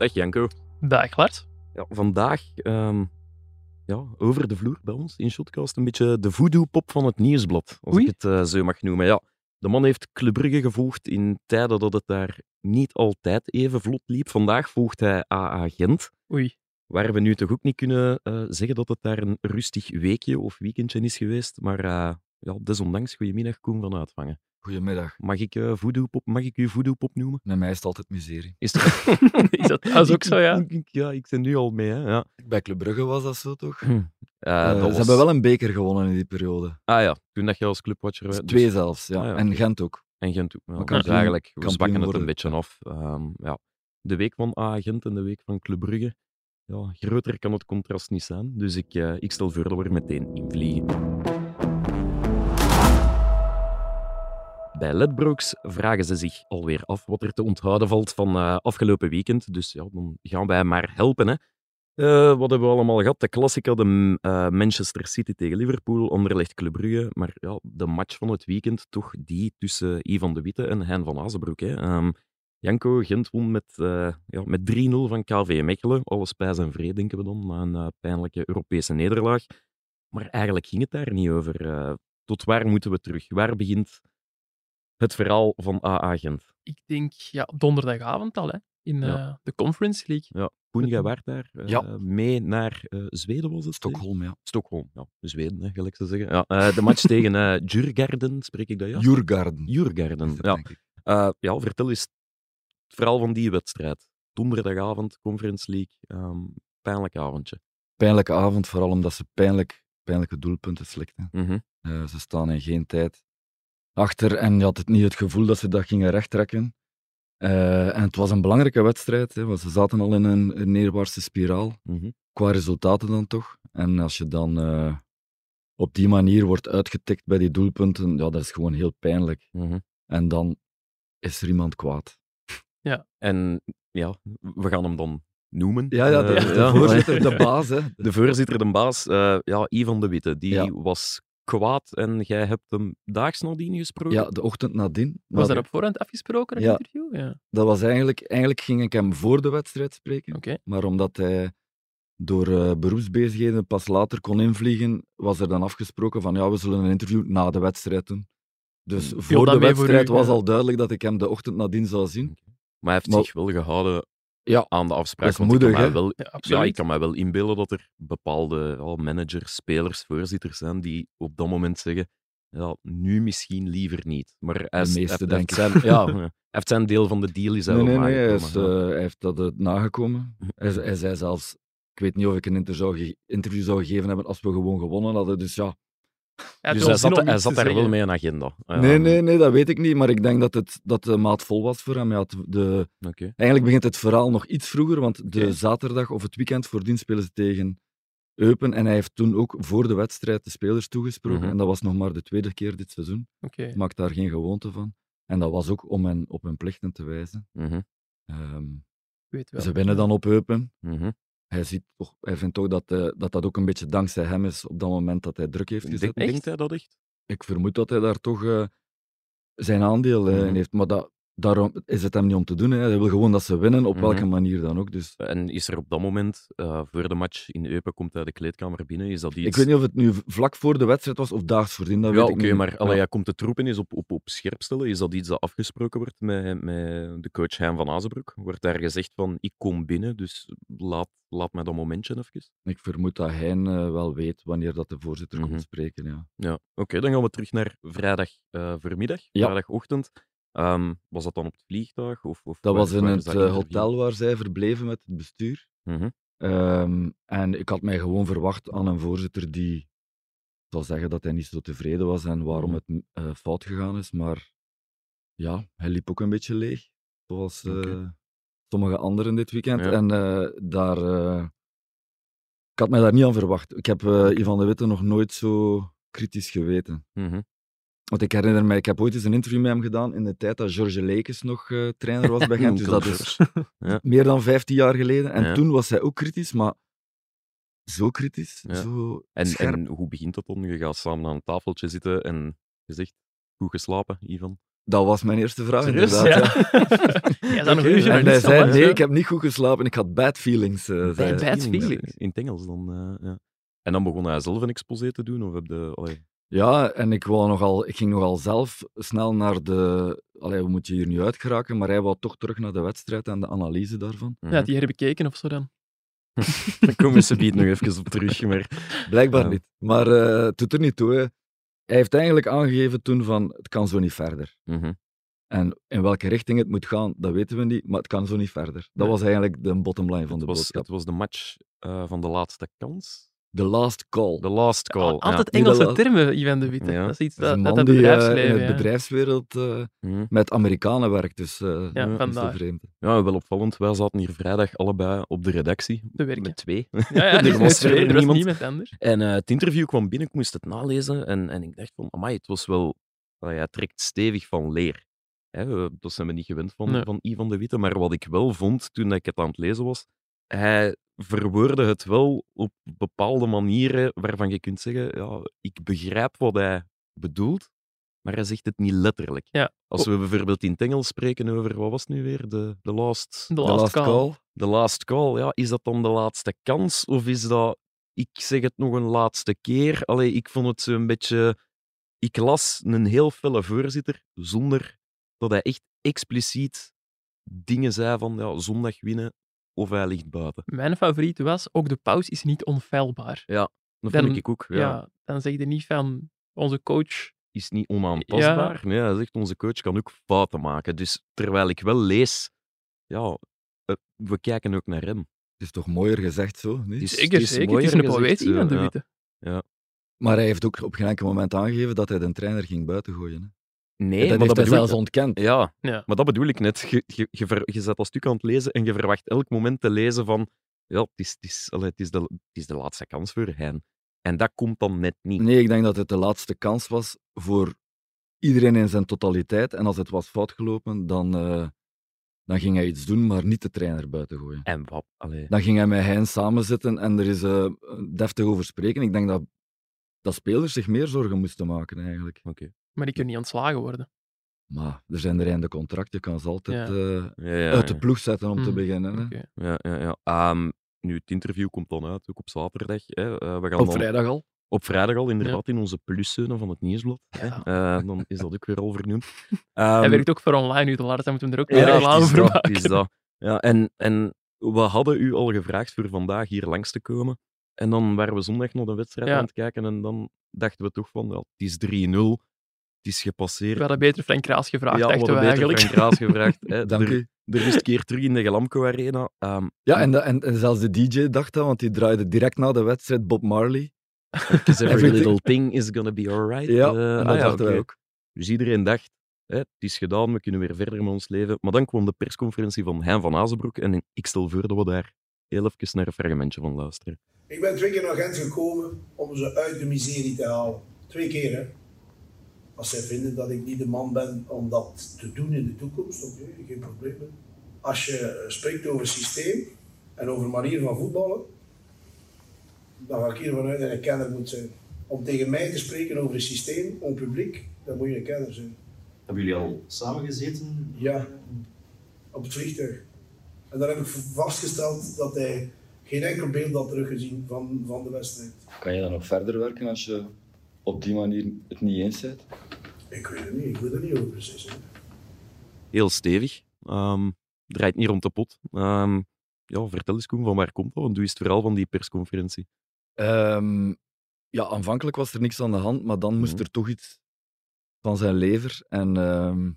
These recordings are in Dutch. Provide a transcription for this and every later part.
Dag Janko. Dag Lars. Ja, vandaag ehm, ja, over de vloer bij ons in Shotcast een beetje de voodoo-pop van het nieuwsblad, als Oei. ik het eh, zo mag noemen. Ja, de man heeft Club Brugge gevolgd in tijden dat het daar niet altijd even vlot liep. Vandaag volgt hij AA Gent, Oei. waar we nu toch ook niet kunnen eh, zeggen dat het daar een rustig weekje of weekendje is geweest. Maar eh, ja, desondanks, goedemiddag Koen van Uitvangen. Goedemiddag. Mag ik, eh voodoo-pop, mag ik u voodoo-pop noemen? Met mij is het altijd miserie. Is dat... Is dat, dat is ook zo, ja. Ik- ik- ja, ik ben nu al mee, hè. Ja. Bij Club Brugge was dat zo, toch? Eh, Eh, dat Ze was- hebben wel een beker gewonnen in die periode. Ah ja, toen dat je als clubwatcher... Dus dus- twee zelfs, ja. Ah, ja, en. Gent ook. En Gent ook. Ja, Maar dus eigenlijk, we zwakken het een beetje af. Ehm, ja. De week van AA Gent en de week van Club Brugge. Ja, groter kan het contrast niet zijn. Dus ik, eh, ik stel voor dat we er meteen invliegen. Bij Ledbrokes vragen ze zich alweer af wat er te onthouden valt van eh, afgelopen weekend. Dus ja, dan gaan wij maar helpen. Hè. Eh, wat hebben we allemaal gehad? De Classica, de eh, Manchester City tegen Liverpool, Anderlecht Club Brugge. Maar ja, de match van het weekend, toch die tussen Ivan de Witte en Hein van Azenbroek. Hè. Ehm, Janko Gent won met, ja, met 3-0 van KV Mechelen. Alles pijs en vrede, denken we dan, na een pijnlijke Europese nederlaag. Maar eigenlijk ging het daar niet over. Tot waar moeten we terug? Waar begint het verhaal van AA Gent? Ik denk ja, donderdagavond al, hè, in Ja. eh, de Conference League. Ja, waart daar eh, Ja. mee naar eh, Zweden, was het? Stockholm, ja. Stockholm, ja. Zweden, hè, gelijk te zeggen. Ja, eh, de match tegen eh Djurgården, spreek ik dat ja? Jurgarden. Het, ja. Eh, ja, vertel eens het verhaal van die wedstrijd. Donderdagavond, Conference League, ehm, pijnlijk avondje. Pijnlijke avond, vooral omdat ze pijnlijk, pijnlijke doelpunten slikten. Mhm. Eh, ze staan in geen tijd achter en je had het niet het gevoel dat ze dat gingen rechttrekken. Eh, en het was een belangrijke wedstrijd, hè, want ze zaten al in een, een neerwaartse spiraal. Mhm. qua resultaten dan toch. En als je dan eh, op die manier wordt uitgetikt bij die doelpunten, ja, dat is gewoon heel pijnlijk. Mhm. En dan is er iemand kwaad. En ja, we gaan hem dan noemen. Ja, ja, de, Eh, de ja. voorzitter, de baas, hè. De voorzitter, de baas, ja, Ivan de Witte, die Ja. was kwaad en jij hebt hem daags nadien gesproken. Ja, de ochtend nadien. Was dat op voorhand afgesproken, een Ja. interview? Ja. dat was eigenlijk, eigenlijk ging ik hem voor de wedstrijd spreken. Maar omdat hij door eh, beroepsbezigheden pas later kon invliegen, was er dan afgesproken van ja, we zullen een interview na de wedstrijd doen. Dus Viel voor de voor wedstrijd u, was ja. al duidelijk dat ik hem de ochtend nadien zou zien. Maar hij heeft Maar- zich wel gehouden Ja, aan de afspraak. dat is ik kan wel Ja, ik kan mij wel inbeelden dat er bepaalde ja, managers, spelers, voorzitters zijn die op dat moment zeggen ja, nu misschien liever niet. Maar hij, is- meeste, hij, denk heeft zijn, ja, hij heeft zijn deel van de deal is hij Nee, nee, nee, hij, is, eh, hij heeft dat eh, nagekomen. Hij, hij zei zelfs, ik weet niet of ik een inter zou ge- interview zou gegeven hebben als we gewoon gewonnen hadden. Dus ja, Dus hij zat, hij zat daar wel mee een agenda. Nee, nee, nee, dat weet ik niet. Maar ik denk dat het dat de maat vol was voor hem. Ja, de, Oké. eigenlijk begint het verhaal nog iets vroeger, want de zaterdag of het weekend voordien spelen ze tegen Eupen. En hij heeft toen ook voor de wedstrijd de spelers toegesproken. Mhm. En dat was nog maar de tweede keer dit seizoen. Oké. Ik maak daar geen gewoonte van. En dat was ook om hen op hun plichten te wijzen. Mhm, Ehm, Weet wel. ze winnen dan op Eupen. mhm. Hij, ziet toch, hij vindt toch dat, eh, dat dat ook een beetje dankzij hem is op dat moment dat hij druk heeft gezet. Denk- Denkt hij dat echt? Ik vermoed dat hij daar toch eh, zijn aandeel eh, Mhm. in heeft. Maar dat, daarom is het hem niet om te doen. Hè. Hij wil gewoon dat ze winnen, op welke Mhm. manier dan ook. Dus En is er op dat moment, eh, voor de match in Eupen, komt hij de kleedkamer binnen? Is dat iets... ik weet niet of het nu vlak voor de wedstrijd was of daags voordien. Dat ja, oké, maar allee, Ja. komt de troepen eens op, op, op scherp stellen? Is dat iets dat afgesproken wordt met, met de coach Hein van Azenbroek? Wordt daar gezegd van, ik kom binnen, dus laat, laat mij dat momentje even? Ik vermoed dat hij eh, wel weet wanneer dat de voorzitter Mhm. komt spreken. Ja. Ja, oké, dan gaan we terug naar vrijdag voormiddag, Ja. vrijdagochtend. Ehm, was dat dan op het vliegtuig? Of, of Dat waar- was in het eh, hotel waar zij verbleven met het bestuur. Mhm, Ehm, en ik had mij gewoon verwacht aan een voorzitter die zal zeggen dat hij niet zo tevreden was en waarom Mhm. het eh, fout gegaan is. Maar ja, hij liep ook een beetje leeg, zoals eh, sommige anderen dit weekend. Ja. En daar, ik had mij daar niet aan verwacht. Ik heb Ivan de Witte nog nooit zo kritisch geweten. mhm. Want ik herinner mij, ik heb ooit eens een interview met hem gedaan in de tijd dat George Leekes nog eh, trainer was bij Gent. dus dat is Ja. meer dan 15 jaar geleden. En Ja. toen was hij ook kritisch, maar zo kritisch, Ja. zo En, scherp. en hoe begint dat dan? Je gaat samen aan een tafeltje zitten en je zegt, Goed geslapen, Ivan? Dat was mijn eerste vraag, Serieus? inderdaad. Ja. Ja. En hij zei, nee, ik heb niet goed geslapen, ik had bad feelings. eh, bad feelings. In het Engels dan, eh, ja. En dan begon hij zelf een exposé te doen? Of heb de, allee, Ja, en ik, wou nogal, ik ging nogal zelf snel naar de... Allee, we moeten hier nu uitgeraken, maar hij wou toch terug naar de wedstrijd en de analyse daarvan. Ja, die herbekeken of zo dan. Daar komen ze biedt nog even op terug. Maar... Blijkbaar Ja. niet. Maar eh, het doet er niet toe. hè. Hij heeft eigenlijk aangegeven toen van, het kan zo niet verder. Mhm. En in welke richting het moet gaan, dat weten we niet, maar het kan zo niet verder. Dat was eigenlijk de bottomline van de was, boodschap. het was de match eh, van de laatste kans. The last call. De last call. Al- Altijd Engelse termen, Ivan de Witte. Ja. Dat is iets Dat is dat, een dat, man dat die eh, in bedrijfsleven... het ja. bedrijfswereld eh, Ja. Mhm. met Amerikanen werkt, dus eh Ja, niet vandaar. zo vreemd. Ja, wel opvallend. Wij zaten hier vrijdag allebei op de redactie. Te werken. Met twee. Ja, ja, Er was er was niemand. anders. En het interview kwam binnen, ik moest het nalezen. En, en ik dacht van, amai, het was wel... hij trekt stevig van leer. Hè, dat zijn we niet gewend van, Nee. van Ivan de Witte. Maar wat ik wel vond toen ik het aan het lezen was, hij verwoordde het wel op bepaalde manieren waarvan je kunt zeggen, ja, ik begrijp wat hij bedoelt, maar hij zegt het niet letterlijk. Ja. Als we bijvoorbeeld in het Engels spreken over, wat was het nu weer, de, de last... De The last, last call. call. De last call, ja, is dat dan de laatste kans? Of is dat, ik zeg het nog een laatste keer? Allee, ik vond het zo'n beetje... Ik las een heel felle voorzitter, zonder dat hij echt expliciet dingen zei van, ja, zondag winnen of hij ligt buiten. Mijn favoriet was, ook de paus is niet onfeilbaar. Dat Dan- vind ik ook. Ja. Ja. dan zeg je niet van, onze coach... Is niet onaantastbaar. Nee, hij zegt, onze coach kan ook fouten maken. Dus terwijl ik wel lees, ja, eh, we kijken ook naar hem. Het is toch mooier gezegd zo, niet? Het is- Zeker, het is zeker. Het is een poëet, Ivan de ja. Witte. Maar hij heeft ook op geen enkel moment aangegeven dat hij de trainer ging buitengooien. Hè. Nee, dat maar heeft dat hij bedoel zelfs ik- ontkend. Ja, Ja. maar dat bedoel ik net. Je, je, je, ver- je zet dat stuk aan het lezen en je verwacht elk moment te lezen van ja, het is, het is, allee, het is, de, het is de laatste kans voor hen. En dat komt dan net niet. Nee, ik denk dat het de laatste kans was voor iedereen in zijn totaliteit. En als het was fout gelopen, dan, eh, dan ging hij iets doen, maar niet de trainer buiten gooien. En wat? Allee. Dan ging hij met Hein samenzitten en er is eh, deftig over spreken. Ik denk dat, dat spelers zich meer zorgen moesten maken, eigenlijk. Oké. Maar die kunnen niet ontslagen worden. Maar er zijn er einde contract, je kan ze altijd Ja. eh, Ja, ja, uit de ploeg zetten om te Hmm, beginnen. Hè. Ja, ja, ja. Ehm, nu, het interview komt dan uit, ook op zaterdag. Hè. Eh, we gaan Op dan- vrijdag al. Op vrijdag al, inderdaad, in onze pluszone van het nieuwsblad. hè. Ja. Eh, dan is dat ook weer al vernoemd. Hij Ehm, werkt ook voor online uiteraard, dan moeten we er ook weer reclame voor dat, maken. is dat. Ja, en, en we hadden u al gevraagd voor vandaag hier langs te komen. En dan waren we zondag naar de wedstrijd Ja. aan het kijken en dan dachten we toch van, ja, het is 3-0, het is gepasseerd. We hadden beter Frank Kraas gevraagd, ja, we dachten we hadden beter eigenlijk. Frank Kraas gevraagd. hè. Dank er, u. is een keer terug in de Gelamco Arena. Ehm, Ja, en, de- en, en zelfs de DJ dacht dat, want die draaide direct na de wedstrijd Bob Marley. Because every little thing is gonna be alright. Ja, Eh, en ah dat ja, dachten ook. Dus iedereen dacht, hè, het is gedaan, we kunnen weer verder met ons leven. Maar dan kwam de persconferentie van Hein van Azenbroek en ik stel voor dat we daar heel even naar een fragmentje van luisteren. Ik ben twee keer naar Gent gekomen om ze uit de miserie te halen. Twee keer, hè. Als zij vinden dat ik niet de man ben om dat te doen in de toekomst, oké, geen probleem. Als je spreekt over systeem en over manier van voetballen, dan ga ik hiervan uit dat je een kenner moet zijn. Om tegen mij te spreken over een systeem, om publiek, dan moet je een kenner zijn. Hebben jullie al samengezeten? Ja. Op het vliegtuig. En dan heb ik vastgesteld dat hij geen enkel beeld had teruggezien van, van de wedstrijd. Kan je dan nog verder werken als je op die manier het niet eens bent? Ik weet het niet, ik weet er niet over precies. hè. Heel stevig. Ehm, draait niet rond de pot. Ehm, ja, vertel eens, Koen, van waar komt dat? Want doe eens het verhaal van die persconferentie. Ehm, ja, aanvankelijk was er niks aan de hand, maar dan moest Mhm. er toch iets van zijn lever. En ehm,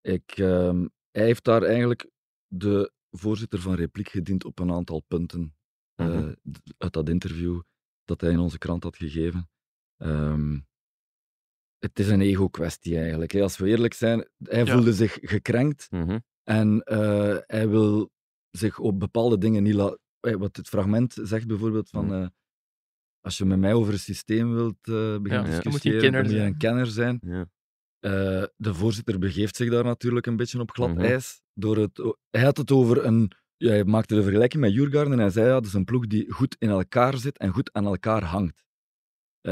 ik, ehm, hij heeft daar eigenlijk de voorzitter van Repliek gediend op een aantal punten eh, Mhm. uit dat interview dat hij in onze krant had gegeven. Ehm, het is een ego-kwestie eigenlijk. hè. Als we eerlijk zijn, hij Ja. voelde zich gekrenkt Mhm. en eh, hij wil zich op bepaalde dingen niet laten. Wat het fragment zegt bijvoorbeeld van. Mhm. eh, als je met mij over een systeem wilt eh beginnen Ja, dan moet je een discussiëren, kenner moet je zijn. een kenner zijn. Ja. Eh, de voorzitter begeeft zich daar natuurlijk een beetje op glad Mhm. ijs. Door het, hij had het over een. Ja, hij maakte de vergelijking met Jurgarden en hij zei: ja, dat is een ploeg die goed in elkaar zit en goed aan elkaar hangt.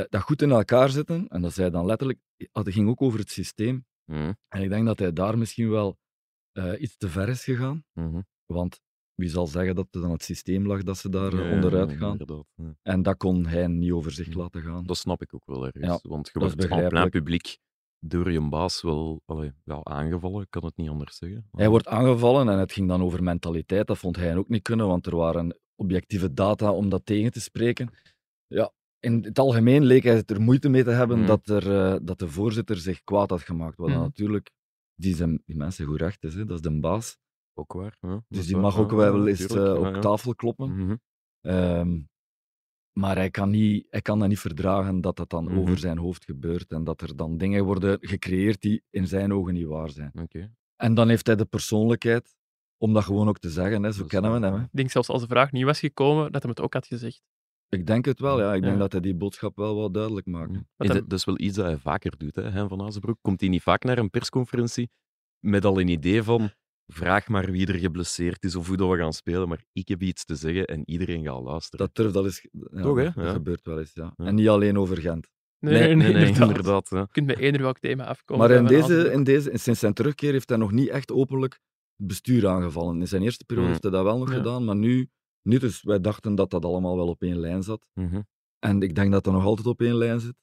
Eh, dat goed in elkaar zitten. En dat zei dan letterlijk, het ging ook over het systeem. Mhm, En ik denk dat hij daar misschien wel eh, iets te ver is gegaan. mhm. Want wie zal zeggen dat het aan het systeem lag dat ze daar eh, onderuit gaan. En dat kon hij niet over zich Mhm. laten gaan. Dat snap ik ook wel ergens. Ja, want je wordt aan plein publiek door je baas wel allee, ja, aangevallen, ik kan het niet anders zeggen. Hij wordt aangevallen en het ging dan over mentaliteit. Dat vond hij ook niet kunnen, want er waren objectieve data om dat tegen te spreken. Ja, in het algemeen leek hij er moeite mee te hebben Mhm. dat, er, eh, dat de voorzitter zich kwaad had gemaakt. Wat dan Mhm. natuurlijk, die, zijn, die mensen goed recht is, hè. dat is de baas. ook waar. Ja, Dus die mag ja, ook wel eens eh, ja, op ja. tafel kloppen. Mhm. Ehm, maar hij kan, niet, hij kan dat niet verdragen dat dat dan over zijn hoofd gebeurt en dat er dan dingen worden gecreëerd die in zijn ogen niet waar zijn. Oké. En dan heeft hij de persoonlijkheid om dat gewoon ook te zeggen. Hè. Zo kennen we hem. Hè. Ik denk zelfs als de vraag niet was gekomen, dat hij het ook had gezegd. Ik denk het wel, ja. Ik denk Ja. dat hij die boodschap wel wat duidelijk maakt. Mhm. Is hem- dat, dat is wel iets dat hij vaker doet, hè, Hein van Azenbroek. Komt hij niet vaak naar een persconferentie met al een idee van vraag maar wie er geblesseerd is of hoe dat we gaan spelen, maar ik heb iets te zeggen en iedereen gaat luisteren. Dat durft al eens... Ja, Toch, hè? Dat Ja. gebeurt wel eens, ja. Ja. En niet alleen over Gent. Nee, nee, inderdaad. inderdaad. ja. Je kunt met eender welk thema afkomen. Maar in deze, in deze, sinds zijn terugkeer heeft hij nog niet echt openlijk het bestuur aangevallen. In zijn eerste periode Mm. heeft hij dat wel nog Ja. gedaan, maar nu niet. Dus wij dachten dat dat allemaal wel op één lijn zat. Mhm. En ik denk dat dat nog altijd op één lijn zit.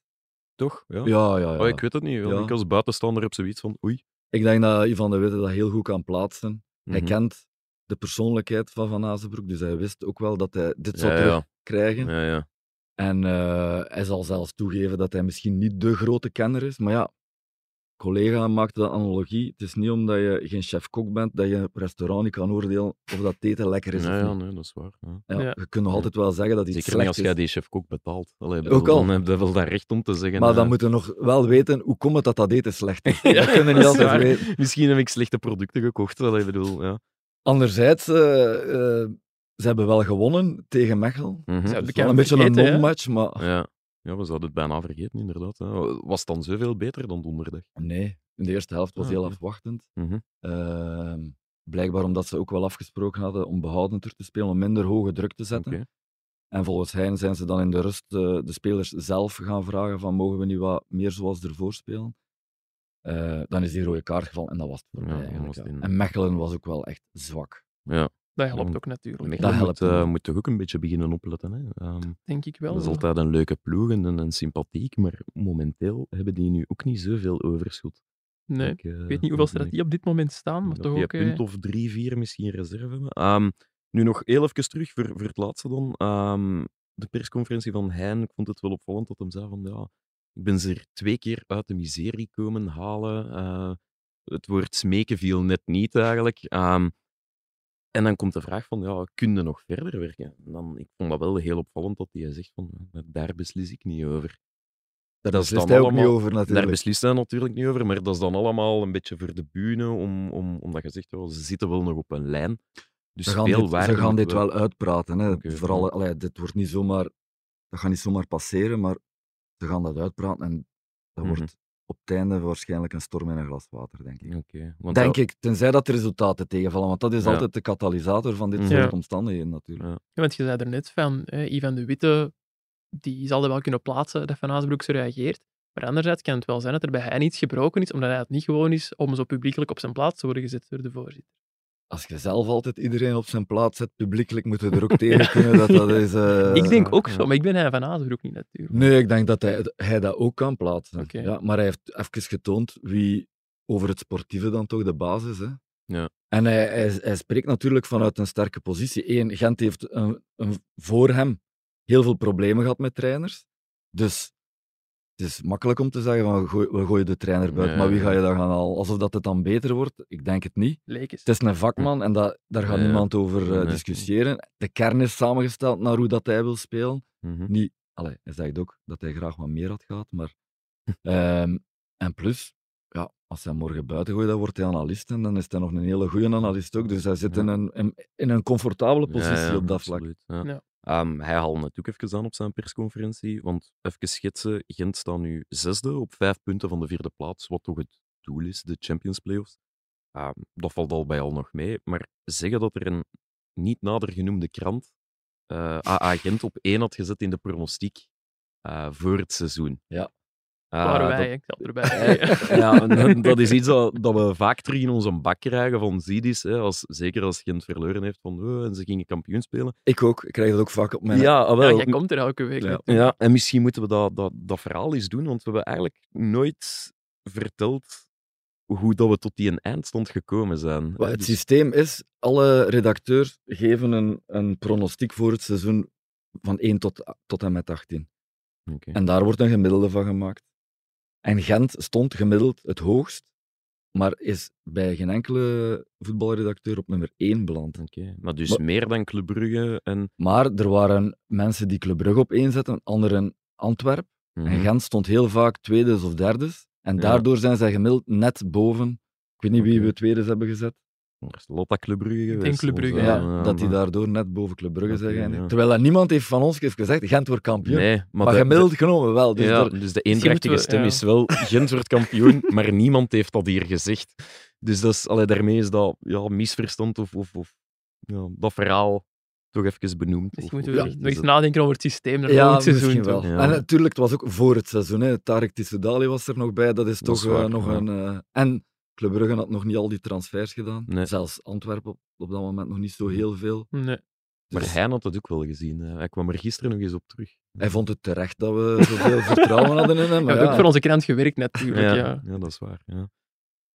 Toch? Ja. Ja, ja, ja. Oh, ik weet het niet. Ja. Ik als buitenstaander heb zoiets van oei. Ik denk dat Ivan de Witte dat heel goed kan plaatsen. Hij Mhm. kent de persoonlijkheid van Van Azenbroek, dus hij wist ook wel dat hij dit zou Ja, ja. terugkrijgen. Ja, ja. En eh, hij zal zelfs toegeven dat hij misschien niet de grote kenner is. Maar ja, collega maakte de analogie. Het is niet omdat je geen chef-kok bent dat je een restaurant niet kan oordelen of dat eten lekker is Ja, of ja, niet. nee, dat is waar. Ja. Ja, Ja. Je kunt nog altijd wel zeggen dat iets Zeker niet slecht als is. jij die chef-kok betaalt. Allee, Ook al. Dan heb je wel dat recht om te zeggen. Maar dan eh, moet je nog wel weten hoe komt het dat dat eten slecht is. Ja, dat kunnen we niet altijd waar. weten. Misschien heb ik slechte producten gekocht. Allee, ik bedoel, ja. Anderzijds, eh, eh, ze hebben wel gewonnen tegen is de wel een beetje een vergeten, non-match, maar Ja. we zouden het bijna vergeten, inderdaad. hè. Was het dan zoveel beter dan donderdag? nee. In de eerste helft was Ah, heel afwachtend. Mhm. Ehm, blijkbaar omdat ze ook wel afgesproken hadden om behoudender te spelen, om minder hoge druk te zetten. En volgens hen zijn ze dan in de rust eh, de spelers zelf gaan vragen van mogen we niet wat meer zoals ervoor spelen? Eh, dan is die rode kaart gevallen en dat was het voor mij eigenlijk. ja. En Mechelen was ook wel echt zwak. Ja. Dat helpt ook natuurlijk, Mechelen helpt eh, moet toch ook een beetje beginnen opletten. Hè? Ehm, denk ik wel. dat is altijd een leuke ploeg en, en, en sympathiek, maar momenteel hebben die nu ook niet zoveel overschot. Nee, Ik, eh, ik weet niet hoeveel ze dat die op dit moment staan, maar dat toch ook... een eh, punt of drie, vier misschien reserve hebben. Ehm, nu nog heel even terug voor, voor het laatste dan. Ehm, de persconferentie van Hein, ik vond het wel opvallend dat hem zei van ja, ik ben ze er twee keer uit de miserie komen halen. Eh, het woord smeken viel net niet eigenlijk. Ehm, en dan komt de vraag van, ja, kun je nog verder werken? En dan, ik vond dat wel heel opvallend dat hij zegt van, "Eh, daar beslis ik niet over. Daar Dat is beslist hij ook niet over Daar natuurlijk. beslist hij natuurlijk niet over, maar dat is dan allemaal een beetje voor de bühne, om, om, omdat je zegt, oh, ze zitten wel nog op een lijn. Dus ze gaan dit, ze gaan dit wel uitpraten. Hè. Vooral, allee, dit wordt niet zomaar, dat gaat niet zomaar passeren, maar ze gaan dat uitpraten en dat Mhm. wordt op het einde waarschijnlijk een storm in een glas water, denk ik. Oké, want Denk dat- ik, tenzij dat de resultaten tegenvallen, want dat is Ja. altijd de katalysator van dit Mhm. soort Ja. omstandigheden natuurlijk. Ja. Ja, want je zei er net van, eh, Ivan de Witte, die zal er wel kunnen plaatsen dat Van Azenbroek zo reageert. Maar anderzijds kan het wel zijn dat er bij hij iets gebroken is, omdat hij het niet gewoon is om zo publiekelijk op zijn plaats te worden gezet door de voorzitter. Als je zelf altijd iedereen op zijn plaats zet, publiekelijk moeten er ook tegen kunnen dat dat is... eh, ik denk ook ja. zo, maar ik ben hij Van Azenbroek niet natuurlijk. Nee, ik denk dat hij, hij dat ook kan plaatsen. Ja, maar hij heeft even getoond wie over het sportieve dan toch de basis is. Hè? Ja. En hij, hij, hij spreekt natuurlijk vanuit een sterke positie. Eén, Gent heeft een, een, voor hem heel veel problemen gehad met trainers. Dus het is makkelijk om te zeggen van gooi, we gooien de trainer buiten, maar wie ga je dan gaan halen? Alsof dat het dan beter wordt? Ik denk het niet. Het is een vakman en dat, daar gaat niemand over eh, discussiëren. De kern is samengesteld naar hoe dat hij wil spelen. Mhm. Niet, allee, hij zegt ook dat hij graag wat meer had gehad, maar... Ehm, en plus, ja, als hij morgen buiten gooit, dan wordt hij analist en dan is hij nog een hele goede analist ook. Dus hij zit Ja. in, een, in, in een comfortabele Ja, positie ja, op dat vlak. Ehm, hij haalde het ook even aan op zijn persconferentie, want even schetsen, Gent staat nu zesde op vijf punten van de vierde plaats, wat toch het doel is, de Champions Playoffs. Ehm, dat valt al bij al nog mee, maar zeggen dat er een niet nader genoemde krant eh AA Gent op één had gezet in de pronostiek eh, voor het seizoen. Ja. Eh, waren wij, dat- ik zal het erbij ja, en dat is iets dat, dat we vaak terug in onze bak krijgen van Zidis. Hè, als, zeker als Gent verloren heeft van oh, en ze gingen kampioen spelen. Ik ook. Ik krijg dat ook vaak op mijn... Ja, ah, Ja, wel. jij komt er elke week. Ja. en misschien moeten we dat, dat, dat verhaal eens doen, want we hebben eigenlijk nooit verteld hoe dat we tot die eindstand gekomen zijn. Wat het Dus- systeem is, alle redacteurs geven een, een pronostiek voor het seizoen van 1 tot, tot en met 18. Oké. En daar wordt een gemiddelde van gemaakt. En Gent stond gemiddeld het hoogst, maar is bij geen enkele voetbalredacteur op nummer 1 beland. Oké, Maar dus Maar- meer dan Club Brugge en... Maar er waren mensen die Club Brugge op 1 zetten, anderen Antwerp. En Mhm. Gent stond heel vaak tweede of derde. En Ja. daardoor zijn zij gemiddeld net boven. Ik weet niet wie we tweede hebben gezet. Er is Lotta Club Brugge denk geweest. Club Brugge, onze- Ja, Ja, dat die maar- daardoor net boven Club Brugge zijn Oké, geëindigd. ja. Terwijl dat niemand heeft van ons heeft gezegd, Gent wordt kampioen. Nee, maar, maar de- gemiddeld genomen wel. Dus ja, dus de moeten eendrachtige we- stem ja. is wel Gent wordt kampioen, maar niemand heeft dat hier gezegd. Dus dat is, allee, daarmee is dat ja, misverstand of, of, of ja, dat verhaal toch even benoemd. Misschien moeten we iets nog eens nadenken over het systeem naar ja, volgend seizoen. wel. Ja. En natuurlijk, het was ook voor het seizoen. Hè. Tarek Tissoudali was er nog bij. Dat is Dat toch is waar, eh, nog ja. een... eh, En Club Brugge had nog niet al die transfers gedaan. Nee. Zelfs Antwerpen op, op dat moment nog niet zo heel veel. Nee. Maar Dus hij had het ook wel gezien. Hij kwam er gisteren nog eens op terug. hij vond het terecht dat we zoveel vertrouwen hadden in hem. We Maar hebben ja, ook voor onze krant gewerkt natuurlijk. Ja, Ja. ja. dat is waar. Ja.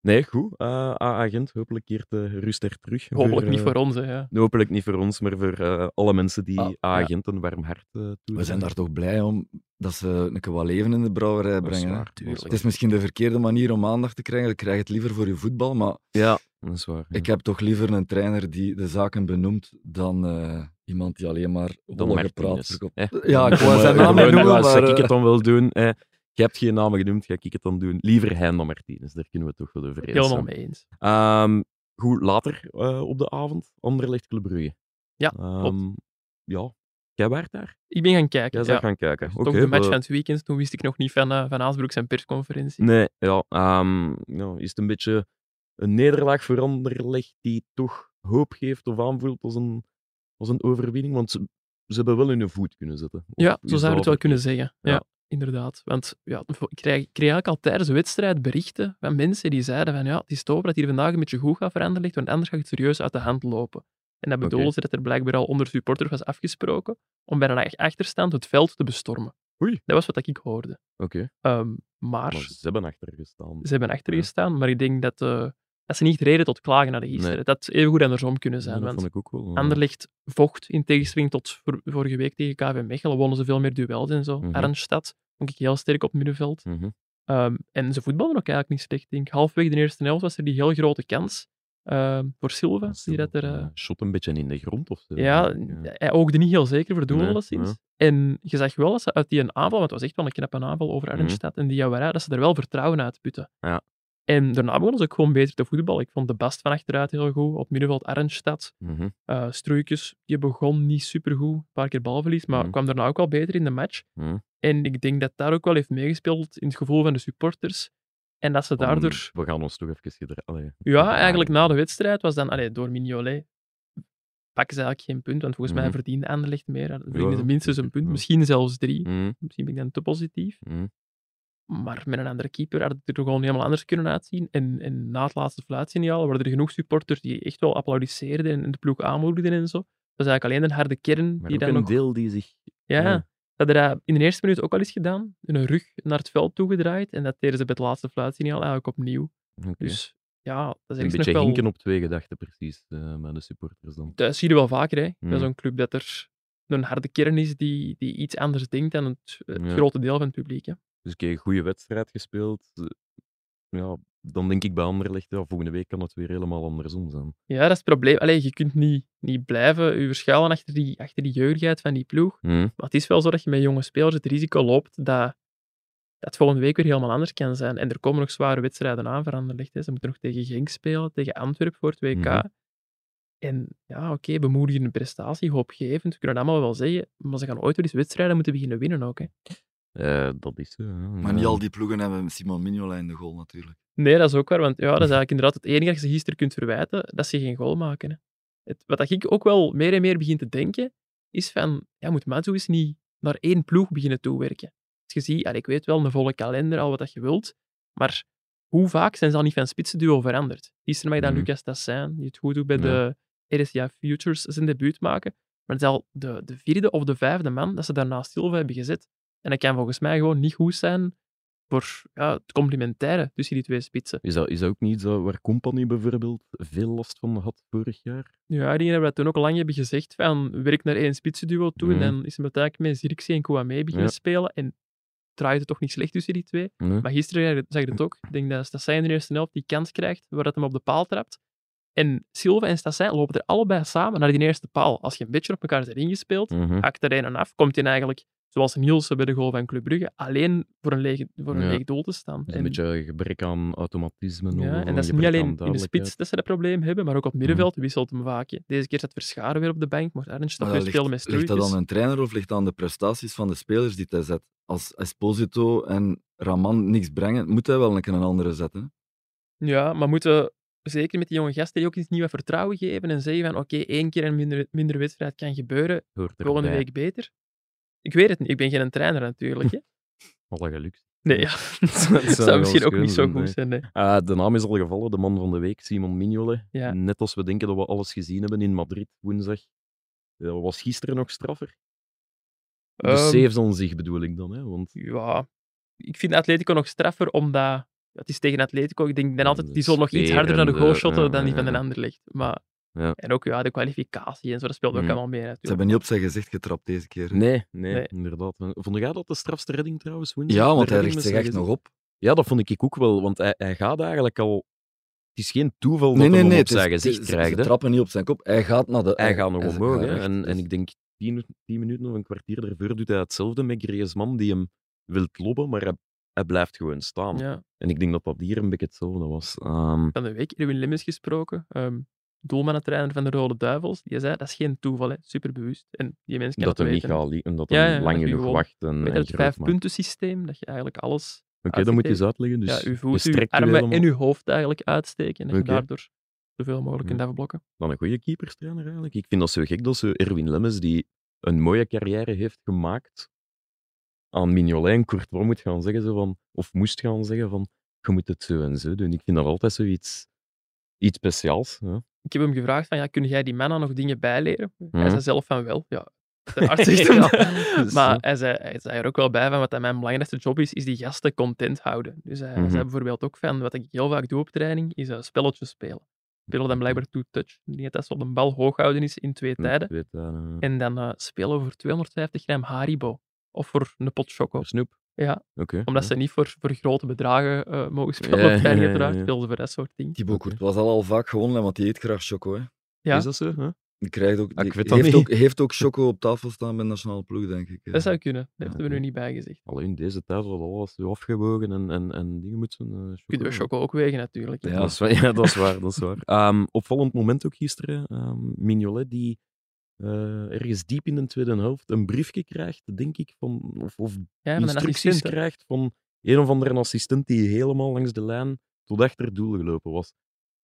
Nee, goed. Uh, agent, hopelijk keert de rust er terug. Hopelijk niet eh, voor ons. Hè, ja. Hopelijk niet voor ons, maar voor eh, alle mensen die Ah, ja. agent een warm hart uh, we zijn daar toch blij om dat ze een keer wat leven in de brouwerij Dat is brengen. hè. waar, tuurlijk. Het is misschien de verkeerde manier om aandacht te krijgen. Je krijgt het liever voor je voetbal, maar Ja, dat is waar. ja. ik heb toch liever een trainer die de zaken benoemt dan eh, iemand die alleen maar Dan wollige praat Martinez, verkoopt. hè. Ja, ik wou zijn naam noemen, maar... Ik het dan wel doen? Eh, je hebt geen namen genoemd, ga ik het dan doen? Liever hij dan Martinez, daar kunnen we toch wel over eens Helemaal zijn. mee eens. Ehm, goed, later eh, op de avond, Anderlecht Club Brugge. Ja, Ehm, Ja, jij waart daar? Ik ben gaan kijken. Jij ja. gaan kijken. Toch de match we- van het weekend. Toen wist ik nog niet van, eh van Aasbroek zijn persconferentie. Nee, ja, ehm, ja. Is het een beetje een nederlaag voor Anderlecht die toch hoop geeft of aanvoelt als een, als een overwinning? Want ze, ze hebben wel hun voet kunnen zetten. Ja, zo zou je het wel kunnen zeggen. Ja. Inderdaad. Want ja, ik kreeg, ik kreeg eigenlijk al tijdens de wedstrijd berichten van mensen die zeiden van ja, het is tof dat hier vandaag een beetje goed gaat veranderen ligt, want anders gaat het serieus uit de hand lopen. En dat bedoelde dat er blijkbaar al onder supporters was afgesproken om bij een achterstand het veld te bestormen. Oei. Dat was wat ik hoorde. Oké, Ehm, maar maar ze hebben achter gestaan. ze hebben achter Ja. gestaan, maar ik denk dat, eh, dat ze niet reden tot klagen naar de gisteren. Nee. Dat had even goed andersom kunnen Ja, zijn. dat want vond ik ook wel. ja. Anderlecht vocht in tegenstelling tot vor- vorige week tegen KV Mechelen. Wonnen ze veel meer duels en zo. Mhm. Arnstad vond ik heel sterk op het middenveld. Mhm. Ehm, en ze voetbalden ook eigenlijk niet slecht. Ik denk, halfweg de eerste helft was er die heel grote kans ehm, voor Silva. Die dat er, Ja, shot een beetje in de grond of zo. ja, hij oogde niet heel zeker voor doel Nee, ja. En je zag wel dat ze uit die aanval, want het was echt wel een knappe aanval over Mhm. Arnstad en die Jawara, dat ze er wel vertrouwen uit putten. Ja. En daarna begonnen ze ook gewoon beter te voetballen. Ik vond de Bast van achteruit heel goed. Op middenveld Arnstad. Mhm. Uh, Stroeikens, die begon niet supergoed. Een paar keer balverlies, maar Mhm. kwam daarna ook wel beter in de match. Mhm. En ik denk dat daar ook wel heeft meegespeeld in het gevoel van de supporters. En dat ze daardoor... We gaan ons toch even gedragen. Ja, eigenlijk na de wedstrijd was dan... Allee, door Mignolet pakken ze eigenlijk geen punt, want volgens mij Mhm. verdiende Anderlecht meer. Dan verdienen ze minstens een punt, misschien zelfs drie. Misschien ben ik dan te positief. Maar met een andere keeper had het er gewoon helemaal anders kunnen uitzien. En, en na het laatste fluitsignaal waren er genoeg supporters die echt wel applaudisseerden en de ploeg aanmoedigden en zo. Dat is eigenlijk alleen de harde kern Maar die ook dan een nog... deel die zich... Ja, Ja. dat hadden in de eerste minuut ook al eens gedaan. Hun rug naar het veld toegedraaid. En dat deden ze bij het laatste fluitsignaal eigenlijk opnieuw. Dus ja, dat is een echt beetje nog wel... hinken op twee gedachten, precies, eh, met de supporters dan. Dat zie je wel vaker, hè. Bij Mm. zo'n club dat er een harde kern is die, die iets anders denkt dan het, het Ja. grote deel van het publiek. Hè. Dus oké, goede wedstrijd gespeeld. Eh, Ja, dan denk ik bij Anderlecht, ja, volgende week kan het weer helemaal andersom zijn. Ja, dat is het probleem. Allee, je kunt niet, niet blijven je verschuilen achter die, achter die jeugdigheid van die ploeg. Mhm. Maar het is wel zo dat je met jonge spelers het risico loopt dat dat volgende week weer helemaal anders kan zijn. En er komen nog zware wedstrijden aan voor Anderlecht. Hè. Ze moeten nog tegen Genk spelen, tegen Antwerpen voor het WK. Mhm. En ja, oké, bemoedigende prestatie, hoopgevend. We kunnen dat allemaal wel zeggen. Maar ze gaan ooit wel eens wedstrijden moeten beginnen winnen ook. Hè. Eh, dat is zo. ja. Maar niet al die ploegen hebben Simon Mignola in de goal natuurlijk. Nee, dat is ook waar. Want ja, dat is eigenlijk inderdaad het enige dat je gisteren kunt verwijten, dat ze geen goal maken. Hè. Het, wat dat ik ook wel meer en meer begin te denken, is van, ja, moet Matsu eens niet naar één ploeg beginnen toewerken. Als je ziet, allee, ik weet wel, een volle kalender, al wat dat je wilt, maar hoe vaak zijn ze al niet van spitsenduo veranderd? Gisteren mag je dan Mhm. Lucas Tassin, die het goed doet bij Ja. de RSA Futures, zijn debuut maken. Maar het is al de, de vierde of de vijfde man dat ze daarna Silva hebben gezet. En dat kan volgens mij gewoon niet goed zijn voor ja, het complementaire tussen die twee spitsen. Is dat, is dat ook niet zo waar Company bijvoorbeeld veel last van had vorig jaar? Ja, ik denk dat toen ook al lang hebben gezegd, van werk naar één spitsenduo toe. Mhm. En dan is het uiteindelijk met Zirkzee en Kouame beginnen Ja. spelen. En draait het toch niet slecht tussen die twee. Maar gisteren zag je het ook. Ik denk dat Stassijn in de eerste helft die kans krijgt, waar dat hem op de paal trapt. En Silva en Stassijn lopen er allebei samen naar die eerste paal. Als je een beetje op elkaar bent ingespeeld, Mhm. hakt er een en af, komt hij eigenlijk, zoals Nielsen bij de goal van Club Brugge, alleen voor een leeg, voor een Ja. leeg doel te staan. Dus En- een beetje een gebrek aan automatisme. ja, en dat is niet alleen in de spits dat ze dat probleem hebben, maar ook op het middenveld wisselt hem vaak. hè. Deze keer zat Verscharen weer op de bank, mocht Arnstad Maar weer spelen met ligt, ligt dat aan een trainer of ligt dat aan de prestaties van de spelers die hij zet? Als Esposito en Raman niks brengen, moet hij wel een keer een andere zetten. hè? Ja, maar moeten zeker met die jonge gasten die ook iets nieuwe vertrouwen geven en zeggen van oké, één keer een minder, minder wedstrijd kan gebeuren, volgende week beter. Ik weet het niet, ik ben geen trainer natuurlijk. Hè. Alle geluk. Nee, ja. dat zou zou misschien ook niet zo goed nee. zijn. Nee. Ah, de naam is al gevallen, de man van de week, Simon Mignolet. Ja. Net als we denken dat we alles gezien hebben in Madrid woensdag. Dat was gisteren nog straffer. De saves aan zich bedoel ik dan. Hè? Want Ja, ik vind Atletico nog straffer, omdat het is tegen Atletico. Ik denk dan altijd, die zullen nog iets harder naar de goal shotten ja, dan die van de ja. ander ligt. Maar, Ja. En ook ja, de kwalificatie en zo, dat speelt ook Mm. allemaal mee Ze natuurlijk. hebben niet op zijn gezicht getrapt deze keer. nee, nee, Nee. inderdaad. Vond jij dat de strafste redding trouwens? woensdag? Ja, want hij richt zich echt nog op. Ja, dat vond ik ook wel, want hij, hij gaat eigenlijk al... Het is geen toeval dat Nee, nee, hij hem nee. op zijn het is- gezicht ze- krijgt. Ze trappen niet op zijn kop. Hij gaat naar de. Hij gaat nog omhoog. En, en ik denk tien, tien minuten of een kwartier ervoor doet hij hetzelfde met Griezmann, die hem wil lobben, maar hij, hij blijft gewoon staan. Ja. En ik denk dat dat hier een beetje hetzelfde was. Ehm, Van de week Erwin Lemmens gesproken, ehm doelmannentrainer van de Rode Duivels. Die zei, dat is geen toeval, hè. superbewust. En die mensen dat hem niet gaat liegen, dat Ja, hij ja, lang genoeg wacht en, en het vijfpuntensysteem, dat je eigenlijk alles... Oké, dat moet je eens uitleggen. Dus ja, uw je uw armen en uw hoofd eigenlijk uitsteken. En dat je daardoor zoveel mogelijk kunt Ja. afblokken. Dan een goede keeperstrainer eigenlijk. Ik vind dat zo gek dat zo Erwin Lemmens, die een mooie carrière heeft gemaakt, aan Mignolet en Courtois moet gaan zeggen, zo van, of moest gaan zeggen van, je moet het zo en zo doen. Ik vind dat altijd zoiets iets speciaals. Ja. Ik heb hem gevraagd van, ja, kun jij die mannen nog dingen bijleren? Hij Mhm. zei zelf van wel. Ja, uiteraard zegt hem dat. Ja, dus, Maar hij zei, hij zei er ook wel bij van, wat mijn belangrijkste job is, is die gasten content houden. Dus hij, hij Mhm. zei bijvoorbeeld ook van, wat ik heel vaak doe op training, is uh, spelletjes spelen. Spelen dan blijkbaar two-touch. Denk dat dat zo de bal hoog houden is in twee tijden. En dan eh, spelen we voor 250 gram Haribo. Of voor een pot choco. Snoep. Ja, Oké. omdat ja. ze niet voor, voor grote bedragen eh, mogen spelen Ja, ja, ja, ja. Voor dat soort dingen. Thibaut. Courtois zal al vaak gewonnen, want die eet graag choco. Hè. Ja. Is dat zo? Hè? Die krijgt ook, Ah, die heeft, niet. ook, heeft ook choco op tafel staan bij de nationale ploeg, denk ik. Dat zou kunnen. Dat Ja, hebben we nu niet bijgezegd. Alleen in deze tijd wordt alles zo afgewogen en, en, en dingen moeten. Uh, Kunnen we choco ook wegen, natuurlijk. Ja. Dat is, wa- ja, dat is waar. Dat is waar. Ehm, opvallend moment ook gisteren. ehm Mignolet die eh, ergens diep in de tweede helft een briefje krijgt, denk ik, van, of, of Ja, instructies krijgt van een of andere assistent die helemaal langs de lijn tot achter het doel gelopen was.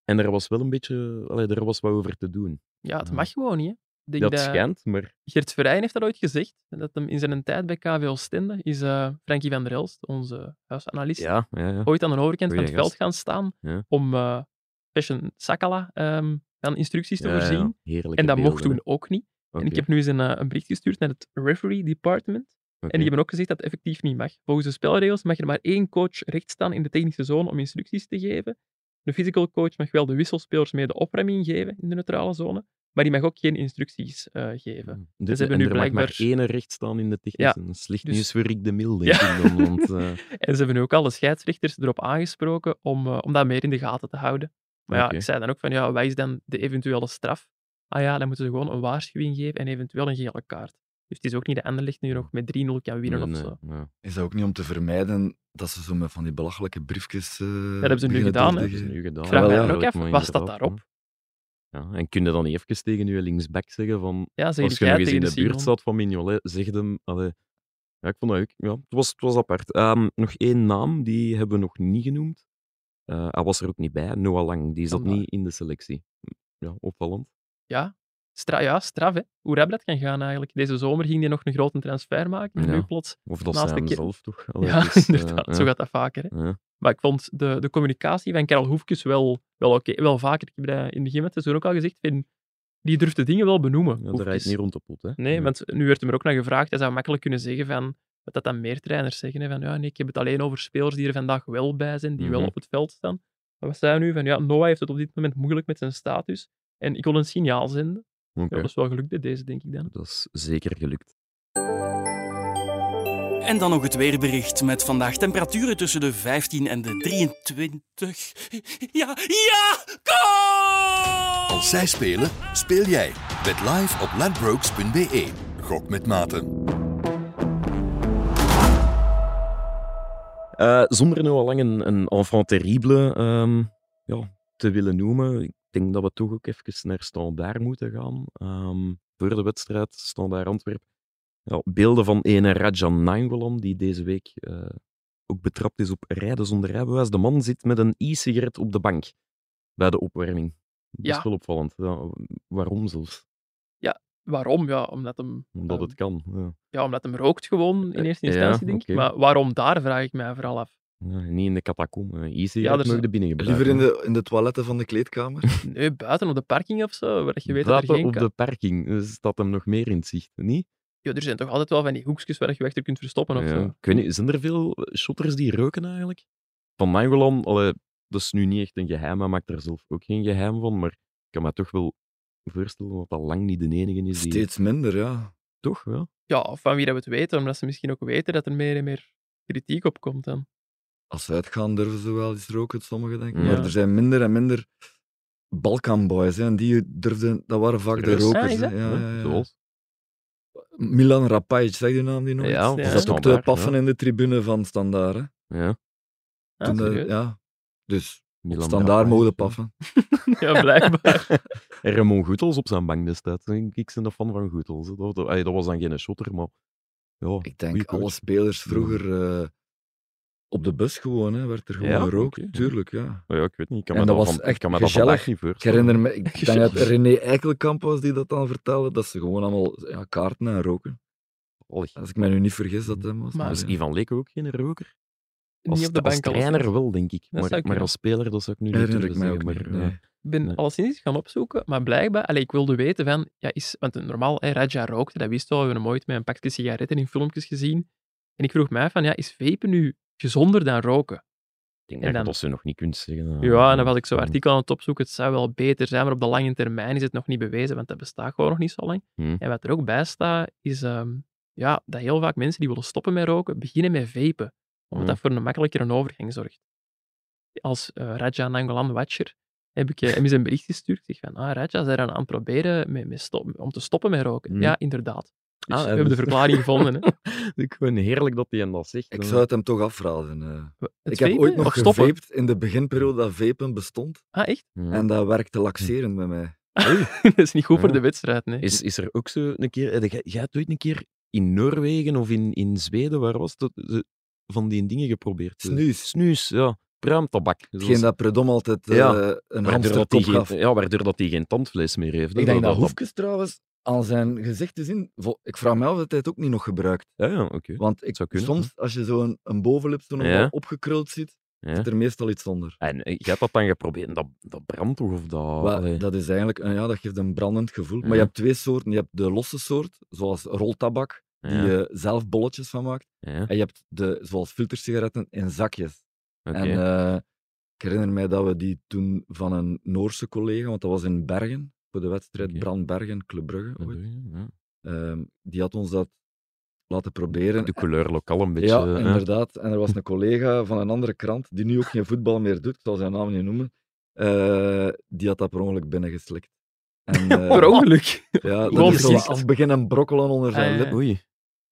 En er was wel een beetje, allee, er was wat over te doen. Ja, het Ja. mag gewoon niet. Hè. Denk Dat dat schijnt, maar Gert Verheyen heeft dat ooit gezegd. Dat hem in zijn tijd bij KV Oostende is eh Frankie van der Elst, onze huisanalist, ja, ja, ja. ooit aan de overkant van het veld gaan staan om eh Fashion Sakala ehm, van instructies te voorzien. En dat mocht toen ook niet. En ik heb nu eens een, eh, een bericht gestuurd naar het referee department. En die hebben ook gezegd dat het effectief niet mag. Volgens de spelregels mag er maar één coach recht staan in de technische zone om instructies te geven. De physical coach mag wel de wisselspelers mee de opruiming geven in de neutrale zone, maar die mag ook geen instructies eh, geven. Dus ze hebben en nu er mag maar blijkbaar- één recht staan in de technische. Ja, Slecht dus- nieuws voor Rick de Mil, denk Ja. ik dan. Want, eh, En ze hebben nu ook alle scheidsrechters erop aangesproken om, om dat meer in de gaten te houden. Maar ja, ik zei dan ook van, ja, wat is dan de eventuele straf? Ah ja, dan moeten ze gewoon een waarschuwing geven en eventueel een gele kaart. Dus het is ook niet de Anderlecht nu nog met 3-0 kan winnen nee, of nee, zo. ja. Is dat ook niet om te vermijden dat ze zo met van die belachelijke briefjes. eh Dat hebben ze nu gedaan, hè. Dat nu gedaan. Vraag wel, mij ja. dan ook af, wat staat inderdaad, daarop? Ja. En kun je dan even tegen je linksback zeggen van Ja, zeg als je nog eens tegen in de de buurt staat van Mignolet, zeg hem... Allee. Ja, ik vond dat ook... Ja, het, was, het was apart. Ehm, nog één naam, die hebben we nog niet genoemd. Eh, hij was er ook niet bij, Noah Lang. Die zat niet in de selectie. Ja, opvallend. Ja, Stra ja, straf, hè. Hoe rap dat kan gaan eigenlijk. Deze zomer ging hij nog een grote transfer maken. En Ja. nu plots... Of dat Naast zijn de zelf toch? Allee, Ja, eh, inderdaad. Zo gaat dat vaker. Hè. Ja. Maar ik vond de, de communicatie van Karel Hoefkes wel, wel oké. Wel vaker. Ik heb dat in het begin met het seizoen ook al gezegd. Vind, die durft de dingen wel benoemen. Ja, dat rijdt niet rond de pot. Hè. Nee, want nu werd hem er ook naar gevraagd. Hij zou makkelijk kunnen zeggen van... Wat dat dan meer trainers zeggen. Hè, van, ja, nee, ik heb het alleen over spelers die er vandaag wel bij zijn, die wel Mhm. op het veld staan. Maar wat zei hij nu? Van, ja, Noah heeft het op dit moment moeilijk met zijn status. En ik wil een signaal zenden. Ja, dat is wel gelukt bij deze, denk ik dan. Dat is zeker gelukt. En dan nog het weerbericht met vandaag temperaturen tussen de 15 en de 23. Ja, ja, goal! Als zij spelen, speel jij. Bet live op ladbrokes.be. Gok met maten. Eh, zonder nu al lang een, een enfant terrible ehm, ja, te willen noemen, ik denk dat we toch ook even naar Standaard moeten gaan. Ehm, voor de wedstrijd Standaard Antwerpen. Ja, beelden van ene Rajan Nainggolan, die deze week eh, ook betrapt is op rijden zonder rijbewijs. De man zit met een e-sigaret op de bank bij de opwarming. Best Ja. wel opvallend. Ja, waarom zelfs? Waarom? Ja, omdat hem, Omdat ehm, het kan. Ja. ja, omdat hem rookt gewoon in eerste Ja, instantie, denk ik. Maar waarom daar, vraag ik mij vooral af. Ja, niet in de catacombe. E-sigaret Ja, er mogen zijn- de binnen gebruiken. Liever in de, in de toiletten van de kleedkamer. Nee, buiten op de parking of zo, waar je weet dat er Buiten geen... op de parking eh, staat hem nog meer in het zicht, niet? Ja, er zijn toch altijd wel van die hoekjes waar je achter kunt verstoppen of Ja. zo. Ik weet niet, zijn er veel shotters die roken eigenlijk? Van Nangolan, allee, dat is nu niet echt een geheim, hij maakt er zelf ook geen geheim van, maar ik kan me toch wel voorstellen dat dat lang niet de enige is die... Steeds minder, ja. Toch, ja? Ja, van wie dat we het weten, omdat ze misschien ook weten dat er meer en meer kritiek op komt dan. Als ze uitgaan durven ze wel eens roken, sommigen denk ik. Ja. Maar er zijn minder en minder Balkanboys. Hè, en die durfden, dat waren vaak de? Ah, rokers. hè. dat? Ja, ja, ja. Zoals? Milan Rapajic, zeg je naam die nog? Ja, Die zat ook te paffen ja. in de tribune van Standaard. Hè. Ja. Ah, de- ja. Dus Milan Standaard mogen ja. paffen. ja, blijkbaar. En Ramon Goethals op zijn bank destijds. Ik ben een fan van Goethals. hè. Dat, dat, was dan geen shotter, maar... Ja, Ik denk alle spelers vroeger eh, op de bus gewoon, hè, werd er gewoon Ja, gerookt. Tuurlijk, ja. Maar ja, ik weet niet. Ik kan En me dat dat, was van, echt ik kan me dat gezellig. vandaag niet Ik herinner me, ik denk dat René Eikelkamp was die dat dan vertelde, dat ze gewoon allemaal ja, kaarten en roken. Als ik me nu niet vergis dat hem was. Maar- ja. Ivan Leko ook geen roker? Als, Niet op de als bank trainer wel, denk ik. Maar, maar als speler, dat zou ik nu niet ik durven mij ook zeggen. niet. maar, nee. ja. Ik ben Nee. alleszins gaan opzoeken, maar blijkbaar, allee, ik wilde weten van, ja, is, want normaal, hè, Raja rookte, dat wist wel, we hebben hem ooit met een pakje sigaretten in filmpjes gezien. En ik vroeg mij van, ja, is vapen nu gezonder dan roken? Ik denk En dat je dan- dat ze nog niet kunt zeggen. Ja, en dan was ik zo'n artikel aan het opzoeken, het zou wel beter zijn, maar op de lange termijn is het nog niet bewezen, want dat bestaat gewoon nog niet zo lang. Hmm. En wat er ook bij staat, is ehm, ja, dat heel vaak mensen die willen stoppen met roken, beginnen met vapen. Omdat Hmm. dat voor een makkelijkere overgang zorgt. Als eh, Raja Nangolan Watcher heb ik eh, hem eens een bericht gestuurd. Ik zeg van, ah, Raja, zijn er aan het proberen met, met stop- om te stoppen met roken? Hmm. Ja, inderdaad. Dus Ah, we hebben de verklaring gevonden. Hè. Ik vind het heerlijk dat hij hem dat zegt. Ik zou het hem toch afraden. eh. Het ik heb ooit nog gevaped in de beginperiode dat vapen bestond. Ah, echt? Ja. En dat werkte laxerend bij mij. dat is niet goed voor de wedstrijd, nee. Is, is er ook zo een keer... Jij, hebt ooit een keer in Noorwegen of in, in Zweden, waar was dat, van die dingen geprobeerd? Snuis. Snuis, ja. Pruimtabak. Hetgeen dat Predom altijd eh, Ja, een hamsterkop gaf. geen, ja, waardoor dat hij geen tandvlees meer heeft. Ik denk dat dat- Hoefkes trouwens aan zijn gezicht te zien... Ik vraag me af of hij het ook niet nog gebruikt. Ja, ja oké. Want ik, kunnen, soms, als je zo'n een bovenlip zo Ja. opgekruld ziet, Ja. zit er meestal iets onder. En eh, je hebt dat dan geprobeerd. Dat, dat brandt toch? Of dat... Dat is eigenlijk, eh, ja, dat geeft een brandend gevoel. Maar je hebt twee soorten. Je hebt de losse soort, zoals roltabak, die Ja, je zelf bolletjes van maakt. ja, En je hebt de, zoals filtersigaretten, in zakjes. oké. En eh, ik herinner mij dat we die toen van een Noorse collega, want dat was in Bergen, voor de wedstrijd Oké. Brand-Bergen, Club Brugge. Je, ja. Ehm, die had ons dat laten proberen. De couleur lokaal een beetje. ja, hè. inderdaad. En er was een collega van een andere krant, die nu ook geen voetbal meer doet, ik zal zijn naam niet noemen, eh, die had dat per ongeluk binnengeslikt. En, eh, Per ongeluk. Ja, dat is zo precies. af beginnen brokkelen onder zijn Ah, ja. lip. Oei.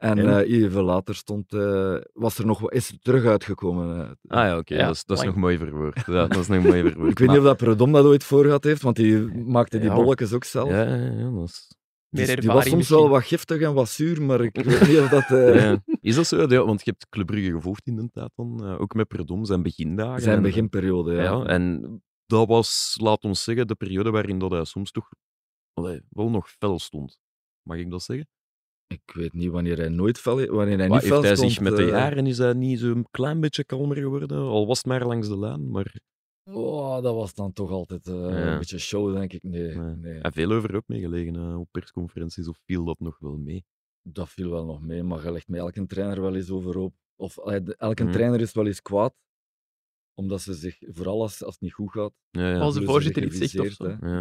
En En? eh, even later stond, eh, was er nog, wat- is het terug uitgekomen. eh. Ah ja, oké. Ja, dat, is, dat is lang. nog mooi verwoord. Ja, dat is nog mooi verwoord. Ik weet niet of dat Predom dat ooit voor gehad heeft, want die maakte die Ja. bolletjes ook zelf. Ja, ja, ja, dat is... Meer Dus die was soms misschien. wel wat giftig en wat zuur, maar ik weet niet of dat... eh, Ja. Is dat zo? Ja, want je hebt Club Brugge gevolgd in de tijd dan. eh, ook met Perdom, zijn begindagen. Zijn En- beginperiode, ja. Ja, en dat was, laat ons zeggen, de periode waarin dat hij soms toch allee, wel nog fel stond. Mag ik dat zeggen? Ik weet niet wanneer hij nooit fel, wanneer hij Maar niet fel heeft hij stond. zich met de eh, jaren is hij niet zo'n klein beetje kalmer geworden? Al was het maar langs de lijn, maar oh, dat was dan toch altijd eh, Ja. een beetje show, denk ik. Nee, hij heeft veel over ook meegelegen eh, op persconferenties, of viel dat nog wel mee? dat viel wel nog mee, maar je legt met elke trainer wel eens overhoop. Of elke Mhm. trainer is wel eens kwaad, omdat ze zich, vooral als, als het niet goed gaat, Ja, ja. Als de voorzitter iets zegt of zo. hè.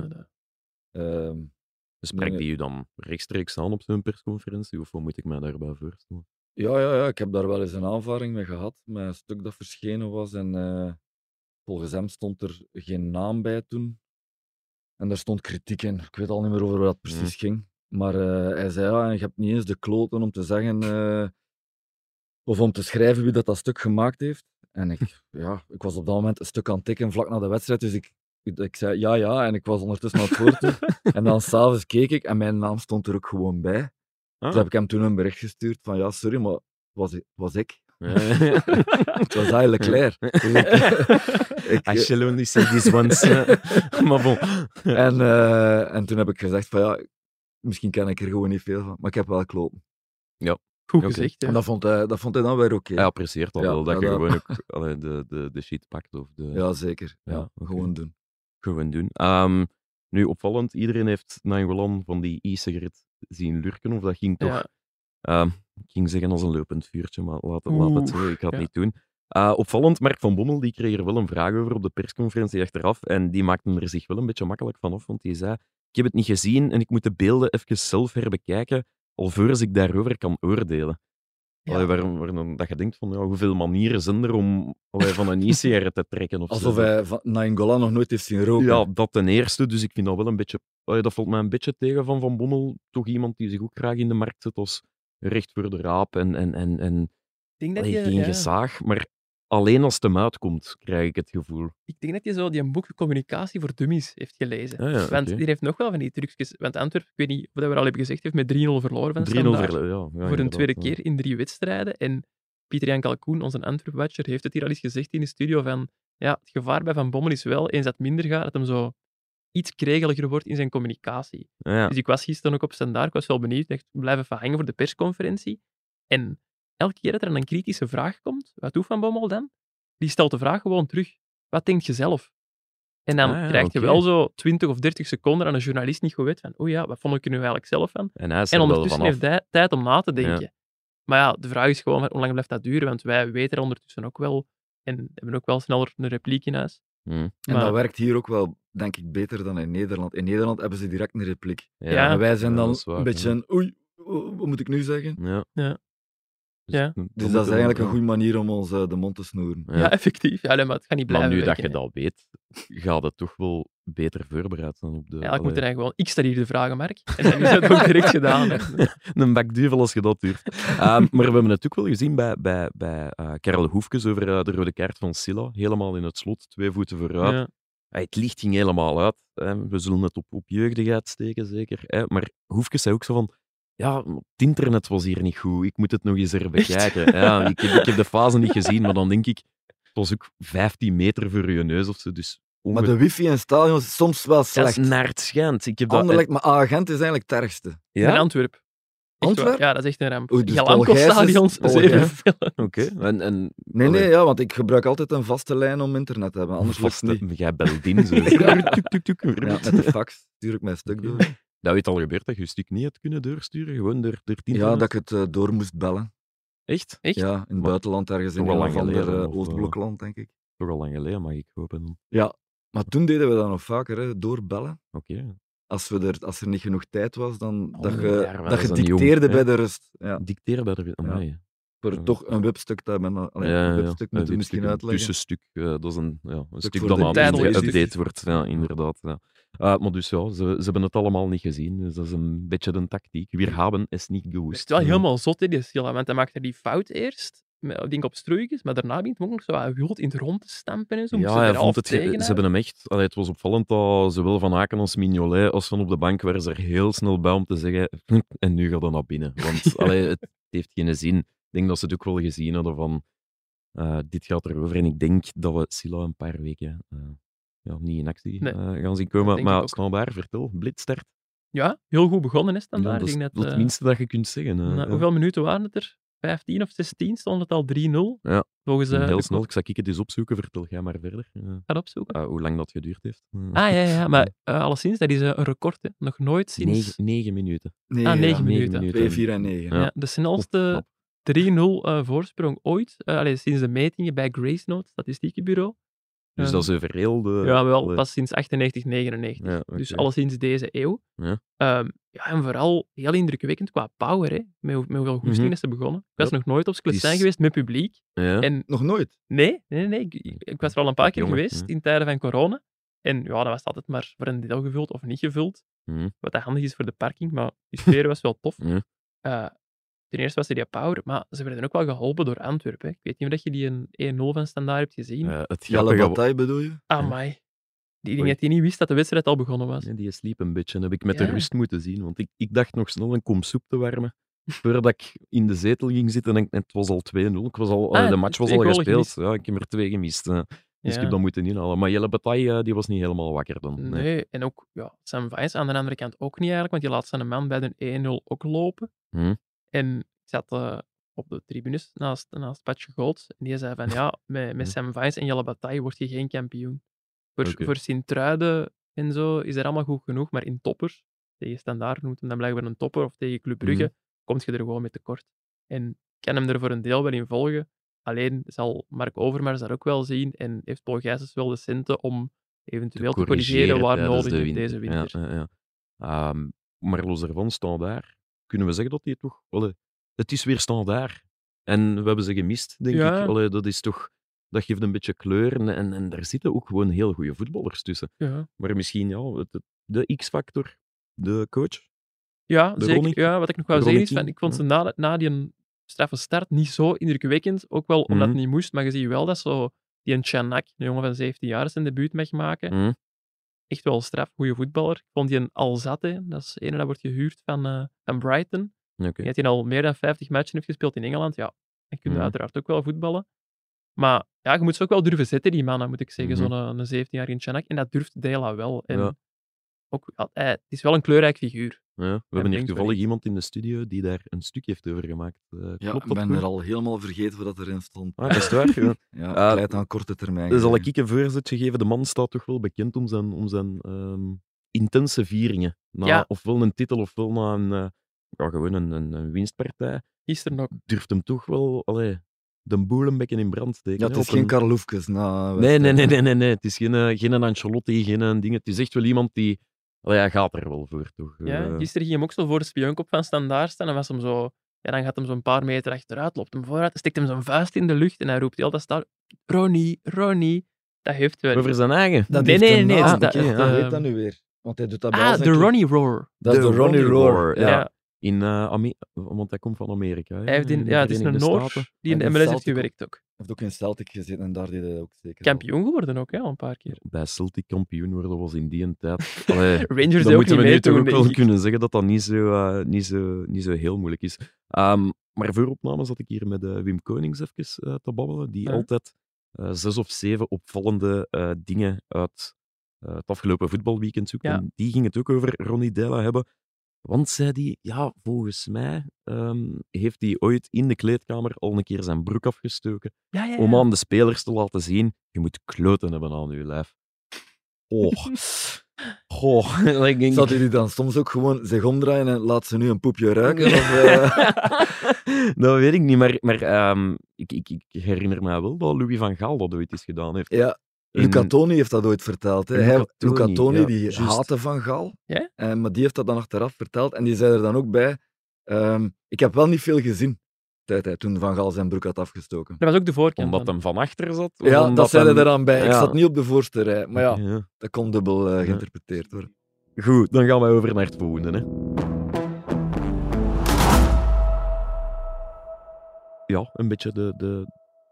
Ehm, Spreekt Nee, hij u dan rechtstreeks aan op zo'n persconferentie, of hoe moet ik mij daarbij voorstellen? Ja, ja, ja, ik heb daar wel eens een aanvaring mee gehad, met een stuk dat verschenen was. En eh, volgens hem stond er geen naam bij toen. En daar stond kritiek in. Ik weet al niet meer over wat het precies ging. Maar eh, hij zei, ja, en je hebt niet eens de kloten om te zeggen, eh, of om te schrijven wie dat, dat stuk gemaakt heeft. En ik, ja, ik was op dat moment een stuk aan het tikken vlak na de wedstrijd, dus ik, ik, ik zei ja, ja, en ik was ondertussen aan het voortdoen. en dan s'avonds keek ik en mijn naam stond er ook gewoon bij. Ah. Dus heb ik hem toen een bericht gestuurd van ja, sorry, maar was, ik- was ik. Ja, ja, ja. Het was eigenlijk Leclerc. ik, I shall only say this once. maar bon. en, eh, en toen heb ik gezegd van ja, misschien ken ik er gewoon niet veel van, maar ik heb wel kloten. Goed Oké. gezegd, ja. En dat vond, hij, dat vond hij dan weer oké. Hij apprecieert al Ja, wel dat je ja, dat- gewoon ook allee, de, de, de shit pakt. Of de, Ja, zeker. Ja, Ja. Gewoon doen. Gewoon doen. Ehm, nu, opvallend, iedereen heeft Nainggolan van die e-sigaret zien lurken, of dat ging toch... Ja. ehm, ik ging zeggen als een lopend vuurtje, maar laat, het- laat het Oeh, zo, ik ga het ja. niet doen. Eh, opvallend, Mark van Bommel die kreeg er wel een vraag over op de persconferentie achteraf en die maakte er zich wel een beetje makkelijk van af, want die zei, ik heb het niet gezien en ik moet de beelden even zelf herbekijken, alvorens ik daarover kan oordelen. Ja. Allee, waarom, waarom dat je denkt van, ja, hoeveel manieren zijn er om allee, van een e-sigaret te trekken? Of zo. Alsof hij van Nainggolan nog nooit heeft zien roken. Ja, dat ten eerste. Dus ik vind dat wel een beetje... allee, dat valt mij een beetje tegen van Van Bommel. Toch iemand die zich ook graag in de markt zet als recht voor de raap en, en, en, en Ik denk dat je, geen ja. gezaag. Maar alleen als het hem uitkomt, krijg ik het gevoel. Ik denk dat je zo die een boek Communicatie voor Dummies heeft gelezen. Ja, Want die heeft nog wel van die trucjes. Want Antwerpen, ik weet niet of dat we al hebben gezegd, heeft met 3-0 verloren van 3-0 Standaard. verle- ja, ja, voor een tweede keer in drie wedstrijden. En Pieter-Jan Kalkoen, onze Antwerp-watcher, heeft het hier al eens gezegd in de studio van ja, het gevaar bij Van Bommel is wel, eens dat minder gaat, dat hem zo iets kregeliger wordt in zijn communicatie. Ja, ja. Dus ik was gisteren ook op standaard, ik was wel benieuwd, echt blijven van hangen voor de persconferentie. En elke keer dat er een kritische vraag komt, wat doet Van Bommel dan? Die stelt de vraag gewoon terug. Wat denk je zelf? En dan Ah, ja, krijg je wel zo 20 of 30 seconden aan een journalist niet goed weet van, oh ja, wat vond ik er nu eigenlijk zelf van? En hij er ondertussen heeft hij tijd om na te Ja. denken. Maar ja, de vraag is gewoon, hoe lang blijft dat duren? Want wij weten er ondertussen ook wel, en hebben ook wel sneller een repliek in huis. Hm. En Maar- dat werkt hier ook wel, denk ik, beter dan in Nederland. In Nederland hebben ze direct een repliek. Ja. En wij zijn dan waar, een beetje ja. een oei, wat moet ik nu zeggen? Ja. Ja. Dus, Ja. dan Dus dat is eigenlijk een goede manier om ons eh, de mond te snoeren. Ja, effectief. Ja, maar het gaat niet Maar blijven nu dat je dat weet, gaat het toch wel beter voorbereid zijn op de... Ja, ik moet er eigenlijk gewoon, ik stel hier de vragen, Mark. En dan is dat ook direct gedaan. een bakduvel als je dat durft. Ehm, maar we hebben het ook wel gezien bij, bij, bij eh, Karel Hoefkes over eh, de rode kaart van Silla. Helemaal in het slot, twee voeten vooruit. Ja. Hey, het licht ging helemaal uit. Hè. We zullen het op, op jeugdigheid steken, zeker. Hè. Maar Hoefkes zei ook zo van... Ja, het internet was hier niet goed. Ik moet het nog eens er bekijken. Ja, ik, heb, ik heb de fase niet gezien, maar dan denk ik... Het was ook 15 meter voor je neus of zo. Dus Maar de wifi in stadions is soms wel dat slecht. is naar het schijnt. Ik heb dat... Anderlecht, maar Agent is eigenlijk het ergste. In ja? Antwerp. Echt Antwerp? waar. Ja, dat is echt een ramp. Oei, dus is- zeven. Oké. En, en, Nee, nee, ja, want ik gebruik altijd een vaste lijn om internet te hebben. Anders lukt het vaste- niet. Jij belt in, zo. Ja. Met de fax stuur ik mijn stuk door. Dat weet al gebeurd dat je je stuk niet hebt kunnen doorsturen, gewoon door, door het Ja, dat ik het eh, door moest bellen. Echt? Echt? Ja, in het Maar- buitenland, ergens in een ander eh, eh, Oostblokland, denk ik. Toch al lang geleden, mag ik hopen. Ja, maar toen deden we dat nog vaker, hè, doorbellen. Oké. Als, we er, als er niet genoeg tijd was, dan Oh, dat je, dat dat je jong, dicteerde bij de rust. Ja, Dicteren bij de... Voor Ja. toch een webstuk te hebben. Allee, een webstuk moeten we misschien Een uitleggen. tussenstuk, dat is een, ja, een stuk voor dat aan editie. wordt. Ja, inderdaad. Ja. Eh, maar dus ja, ze, ze hebben het allemaal niet gezien, dus dat is een beetje de tactiek. Wir haben es niet Het gewusst. is wel helemaal zot, hè, die Silla. Want hij maakte die fout eerst, met, ik denk op stroeikens, maar daarna begint ook nog zo wat wild in het rond te stampen en zo. Ja, hij vond het, ze hebben hem echt... allee, het was opvallend dat zowel Van Aken als Mignolet als van op de bank waren ze er heel snel bij om te zeggen en nu gaat hij naar binnen. Want allee, het heeft geen zin. Ik denk dat ze het ook wel gezien hadden van eh, dit gaat erover. En ik denk dat we Silla een paar weken eh, ja, niet in actie Nee, eh, gaan zien komen. Maar standaard, vertel, blitstart. Ja, heel goed begonnen is Ja, standaard. dat is dat, het eh, minste dat je kunt zeggen. Ja. hoeveel minuten waren het er? 15 of 16 stond het al 3-0. Ja. Volgens eh, Heel de snel. Ik zal ik het eens opzoeken. Vertel jij maar verder. Ja. Ga opzoeken. Ah, hoe lang dat geduurd heeft. Ja. Ah ja, ja, maar alleszins, dat is een record. Hè. Nog nooit sinds. Negen, negen minuten. Nee, Ah, ja. negen Negen minuten. minuten. 2, 4 en 9. Ja. Ja, de snelste knap. 3-0 eh, voorsprong ooit. allee, sinds de metingen bij Gracenote, statistiekenbureau. Dus Ja. dat is over heel de... Ja, wel de- pas sinds 98, 99. Ja, oké. Dus alleszins deze eeuw. Ja. Ehm, ja, en vooral heel indrukwekkend qua power, hè. Met, met hoeveel goesting Mhm. is ze begonnen. Ik was nog nooit op Sclessin Is- geweest met publiek. Ja. En Nog nooit. nee, nee, nee. Ik, ik was er al een paar keer Jongen, geweest ja. in tijden van corona. En ja, dat was altijd maar voor een deel gevuld of niet gevuld. Mhm. Wat dat handig is voor de parking, maar die sfeer was wel tof. Ja. Eh, ten eerste was er die power, maar ze werden ook wel geholpen door Antwerpen. Ik weet niet of je die een 1-0 van standaard hebt gezien. Eh, het Jelle bedoel je? Amai. Die Oei. dat hij niet wist dat de wedstrijd al begonnen was. Nee, die sliep een beetje. heb ik met Ja. de rust moeten zien. Want ik, ik dacht nog snel een kom soep te warmen. Voordat ik in de zetel ging zitten en het was al 2-0. Ik was al, Ah, de match was al gespeeld. Ja, ik heb er twee gemist. eh. Dus ik heb dat moeten inhalen. Maar Jelle Bataille eh, die was niet helemaal wakker dan. Nee. Nee. en ook ja, Sam Vijs aan de andere kant ook niet eigenlijk, want die laat zijn man bij de 1-0 ook lopen. Hm. En ik zat eh, op de tribunes naast, naast Patje Golds en die zei van ja, met, met. Sam Vijs en Jelle Bataille word je geen kampioen. Voor, Oké. voor Sint-Truiden en zo is er allemaal goed genoeg, maar in toppers, tegen Standaard noemt hem dan blijkbaar een topper, of tegen Club Brugge, Mhm. kom je er gewoon mee tekort. En ik kan hem er voor een deel wel in volgen. Alleen zal Mark Overmars dat ook wel zien en heeft Paul Gijsens wel de centen om eventueel te corrigeren waar nodig de in deze winter. Ja, ja, ja. Ehm, maar los daarvan, standaard, kunnen we zeggen dat hij toch... Allee, het is weer standaard. En we hebben ze gemist, denk Ja. ik. Allee, dat is toch... Dat geeft een beetje kleur en, en, daar zitten ook gewoon heel goede voetballers tussen. Ja, Maar misschien ja, het, de X-factor, de coach. ja De zeker. Ronnie- Ja, wat ik nog wou de zeggen is, van, ik vond ze na, na die straffe start niet zo indrukwekkend. Ook wel omdat Mhm. het niet moest, maar je ziet wel dat zo die een Chanak, een jongen van 17 jaar, zijn debuut mag maken. Hm. Echt wel straf, goede voetballer. Ik vond die een Alzate, dat is een dat wordt gehuurd van, eh, van Brighton. Oké. Die had hij al meer dan 50 matchen heeft gespeeld in Engeland. Ja, dan kun je Mhm. uiteraard ook wel voetballen. Maar ja, je moet ze ook wel durven zetten, die mannen, moet ik zeggen. Mhm. Zo'n een 17-jarige Chanak. En dat durft Dela wel. En Ja. Ook, ja, hij- het is wel een kleurrijk figuur. Ja, we hebben hier toevallig iemand in de studio die daar een stuk heeft over gemaakt. Eh, Ja, ik ben goed? er al helemaal vergeten wat erin stond. Ah, dat is het waar. ja. Ja, pleit aan korte termijn. Dan zal ik een voorzetje geven. De man staat toch wel bekend om zijn, om zijn ehm, intense vieringen. Na, Ja. Ofwel een titel, ofwel na een, eh, ja, gewoon een, een, een winstpartij. Gisteren ook. Durft hem toch wel allee, de boel een beetje in brand steken. Ja, het is geen een- Karl Hoefkes na Nee, nee, nee, nee, nee, nee. Het is geen, eh, geen een Ancelotti, geen een ding. Het is echt wel iemand die... Allee, hij gaat er wel voor, toch? Ja, Eh, gisteren ging hem ook zo voor de spionkop van standaard staan en was hem zo... Ja, dan gaat hem zo'n paar meter achteruit, loopt hem vooruit, steekt hem zijn vuist in de lucht en hij roept heel dat staat Ronnie, Ronnie. Dat heeft wel... over zijn eigen. Dat Nee, nee, nee, naam. dat- dat, Hoe eh, heet dat nu weer? Want hij doet dat bij al Ah, de. Ronnie Roar. Dat is de, Ronnie Roar. ja. In, Ame- want hij komt van Amerika. hè, Hij heeft in, ja, het is een Noor die in de MLS heeft Celtic gewerkt ook. Hij heeft ook in Celtic gezeten en daar deed hij ook zeker. Kampioen geworden ook, hè, al een paar keer. Bij Celtic kampioen worden was in die tijd. Allee, Rangers dan ook moeten we niet nu toch ook wel kunnen zeggen dat dat niet zo, eh, niet zo, niet zo heel moeilijk is. Ehm, maar voor opname zat ik hier met eh, Wim Konings even te babbelen, die altijd eh, zes of zeven opvallende eh, dingen uit eh, het afgelopen voetbalweekend zoekt. Ja. En die ging het ook over Ronnie Della hebben. Want zei hij, ja, volgens mij ehm, heeft hij ooit in de kleedkamer al een keer zijn broek afgestoken Ja, ja, om aan de spelers te laten zien, je moet kloten hebben aan je lijf. Oh. Goh. like, Zat hij die dan soms ook gewoon zich omdraaien en laat ze nu een poepje ruiken? Of, eh, dat weet ik niet, maar, maar ehm, ik, ik, ik herinner me wel dat Louis van Gaal dat ooit eens gedaan heeft. Ja, In- Luca Toni heeft dat ooit verteld. Hè. Luca Toni, Luca Toni, ja, die juist. haatte Van Gaal. Ja? Eh, maar die heeft dat dan achteraf verteld. En die zei er dan ook bij... ehm, ik heb wel niet veel gezien tijd, toen Van Gaal zijn broek had afgestoken. Dat was ook de voorkant. Omdat hem van achter zat? Ja, dat zei hij hem- eraan bij. Ik zat niet op de voorste rij. Maar ja, Ja. dat kon dubbel eh, geïnterpreteerd worden. Goed, dan gaan we over naar het volgende. Hè. Ja, een beetje de, de,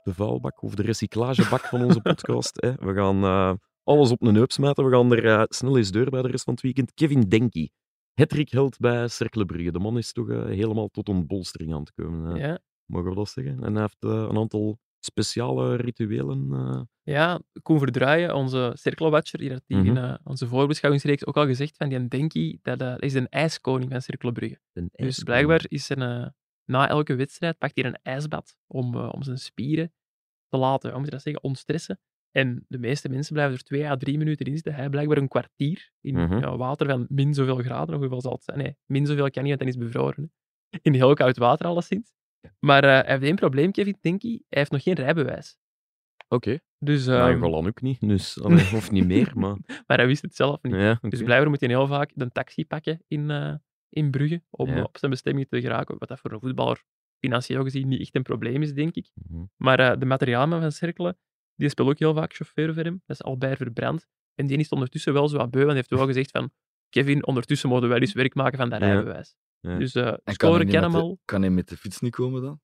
de vuilbak of de recyclagebak van onze podcast. Hè. We gaan eh, alles op een heup smijten. We gaan er eh, snel eens door bij de rest van het weekend. Kevin Denki, Hattrick held bij Cercle Brugge. De man is toch eh, helemaal tot ontbolstering aan het komen. Ja. Mogen we dat zeggen? En hij heeft een aantal speciale rituelen? Ja, Koen Verdraaien, onze cirkelwatcher, die had Mhm. eh, onze voorbeschouwingsreeks ook al gezegd van die Denki, dat, is een ijskoning van Cirkelbrugge. Een Dus blijkbaar is een, na elke wedstrijd pakt hij een ijsbad om, eh, om zijn spieren te laten, hoe moet je dat zeggen, ontstressen. En de meeste mensen blijven er twee à drie minuten in zitten. Hij blijkbaar een kwartier in Mhm. ja, water van min zoveel graden. Of hoeveel zal het zijn? Nee, min zoveel kan niet, want dan is bevroren. hè. In heel koud water alleszins. Maar eh, hij heeft één probleem, Kevin, denk ik. Hij heeft nog geen rijbewijs. Oké. Dus, Nou, ehm, Golan ook niet, dus of niet meer. Maar, maar hij wist het zelf niet. ja. Dus blijkbaar moet hij heel vaak de taxi pakken in, eh, in Brugge om Ja. eh, op zijn bestemming te geraken. Wat dat voor een voetballer financieel gezien niet echt een probleem is, denk ik. Mhm. Maar eh, de materiaalman van Cerkelen, die speelt ook heel vaak chauffeur voor hem. Dat is Albert Verbrand. En die is ondertussen wel zo wat beu, want hij heeft wel gezegd van Kevin, ondertussen moeten wij eens werk maken van dat Ja. rijbewijs. Ja. Dus eh kan hij, scoren kan met hem de, al. kan hij met de fiets niet komen dan?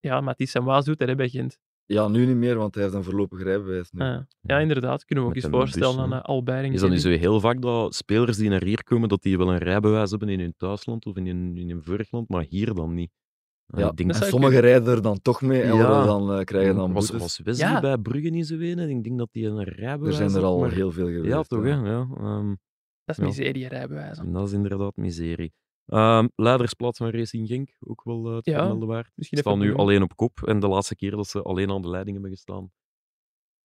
Ja, maar Ties en Waas doet dat bij Gent. Ja, nu niet meer, want hij heeft een voorlopig rijbewijs nu. Ah, ja, inderdaad. Kunnen we ook Met eens een voorstellen bus, aan en Is dat niet zo heel vaak dat spelers die naar hier komen, dat die wel een rijbewijs hebben in hun thuisland of in hun, in hun vorig land, maar hier dan niet? Ah, Ja, ik denk en zou sommigen rijden er dan toch mee en Ja. dan, eh, krijgen dan was, boetes. was Wesley Ja. bij Brugge niet zo? Ik denk dat hij een rijbewijs er zijn er al maar- heel veel geweest. Ja, toch, hè? ja. Ja, ehm, Dat is Ja. miserie, rijbewijzen. dat is inderdaad miserie. Ehm leidersplaats van Racing Genk, ook wel uh, te Ja, vermelden waard. misschien Ze staan nu alleen op kop en de laatste keer dat ze alleen aan de leiding hebben gestaan,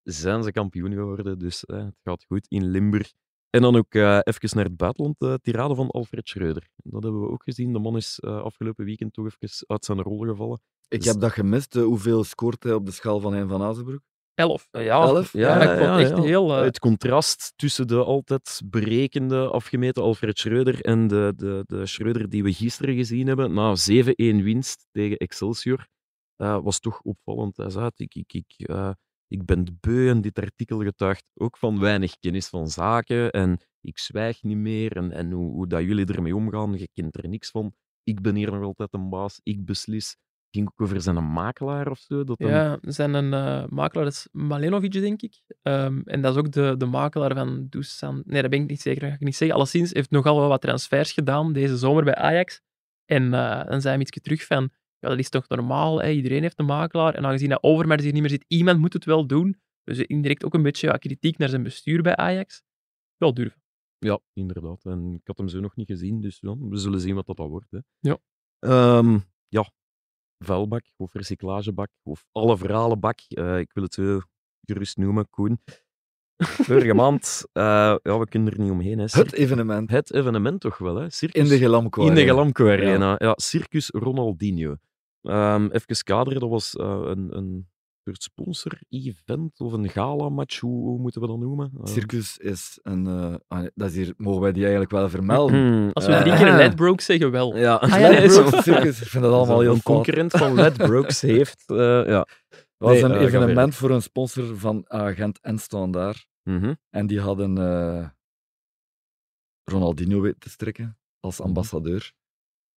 zijn ze kampioen geworden. Dus eh, het gaat goed in Limburg. En dan ook eh even naar het buitenland, de tirade van Alfred Schreuder. Dat hebben we ook gezien. De man is eh, afgelopen weekend toch even uit zijn rol gevallen. Ik Dus- heb dat gemist. hoeveel scoort hij op de schaal van Hein van Azenbroek? Elf. Ja, Elf? Ja, ik vond echt heel... eh, Het contrast tussen de altijd berekende, afgemeten Alfred Schreuder en de, de, de Schreuder die we gisteren gezien hebben, na 7-1 winst tegen Excelsior, eh, was toch opvallend. Hij zei, ik, ik, ik, eh, ik ben beu en dit artikel getuigt ook van weinig kennis van zaken en ik zwijg niet meer en, en hoe, hoe dat jullie ermee omgaan, je kent er niks van. Ik ben hier nog altijd een baas, ik beslis. Ging ook over zijn makelaar of zo. Dat Ja, zijn een eh, makelaar is Malenovic, denk ik. Ehm, en dat is ook de, de makelaar van Dusan. Nee, dat ben ik niet zeker. Dat ga ik niet zeggen. Alleszins heeft nogal wel wat transfers gedaan deze zomer bij Ajax. En eh, dan zei hij iets terug van, ja, dat is toch normaal, hè? iedereen heeft een makelaar. En aangezien dat Overmars hier niet meer zit, iemand moet het wel doen. Dus indirect ook een beetje ja, kritiek naar zijn bestuur bij Ajax. Wel durven. Ja, inderdaad. En ik had hem zo nog niet gezien, dus ja, we zullen zien wat dat dan wordt. Hè. Ja. Ehm, ja, vuilbak of recyclagebak of alle verhalenbak. Eh, ik wil het zo gerust noemen, Koen. Vorige maand, eh, ja, we kunnen er niet omheen. Hè. Het evenement het evenement toch wel, hè? Circus, in de Gelamco in de Arena. Galamco Arena. Ja. Circus Ronaldinho. Ehm even kaderen, dat was eh, een, een soort sponsor-event of een gala-match, hoe, hoe moeten we dat noemen? Eh, Circus is een... eh, ah, dat is hier, mogen wij die eigenlijk wel vermelden? Als we Eh, drie keer een Ledbroke zeggen, wel. Ja, Ah, ja, Circus, ik vind dat allemaal heel een fout. concurrent van Ledbrokes heeft. eh, ja. Het was Nee, een eh, evenement voor een sponsor van Agent en Standaard. Mhm. En die hadden eh, Ronaldinho weten te strekken als Mhm. ambassadeur.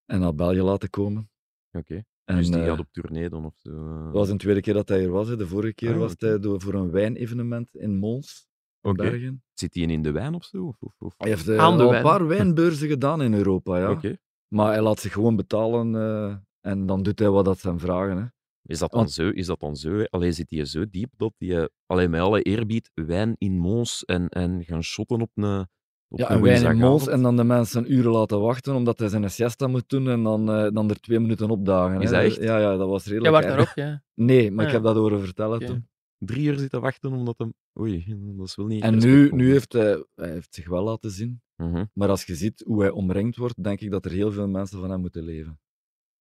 En naar België laten komen. Oké. En, Dus die eh, gaat op tournee dan of zo. eh. Het was een tweede keer dat hij er was. hè. De vorige keer Ah, was hij door, voor een wijnevenement in Mons. Bergen. Zit hij in de wijn of zo? Of, of, of- Hij heeft eh, Aan de al een paar wijnbeurzen gedaan in Europa, ja. Oké. Maar hij laat zich gewoon betalen eh, en dan doet hij wat dat zijn vragen. Hè. Is dat dan Want- zo? Is dat dan zo? Alleen zit hij zo diep dat hij, alleen met alle eerbied, wijn in Mons en, en gaan shotten op een. Op Ja, een en wijn in woensdagavond? Mons en dan de mensen uren laten wachten omdat hij zijn siesta moet doen en dan, eh, dan er twee minuten opdagen. Is hè. dat echt? Ja, ja, dat was redelijk erg. daarop, ja. Nee, maar Ah, ik heb dat horen vertellen toen. Drie uur zitten wachten omdat hem. Oei, dat is wel niet. En nu, nu heeft hij, hij heeft zich wel laten zien. Mhm. Maar als je ziet hoe hij omringd wordt, denk ik dat er heel veel mensen van hem moeten leven.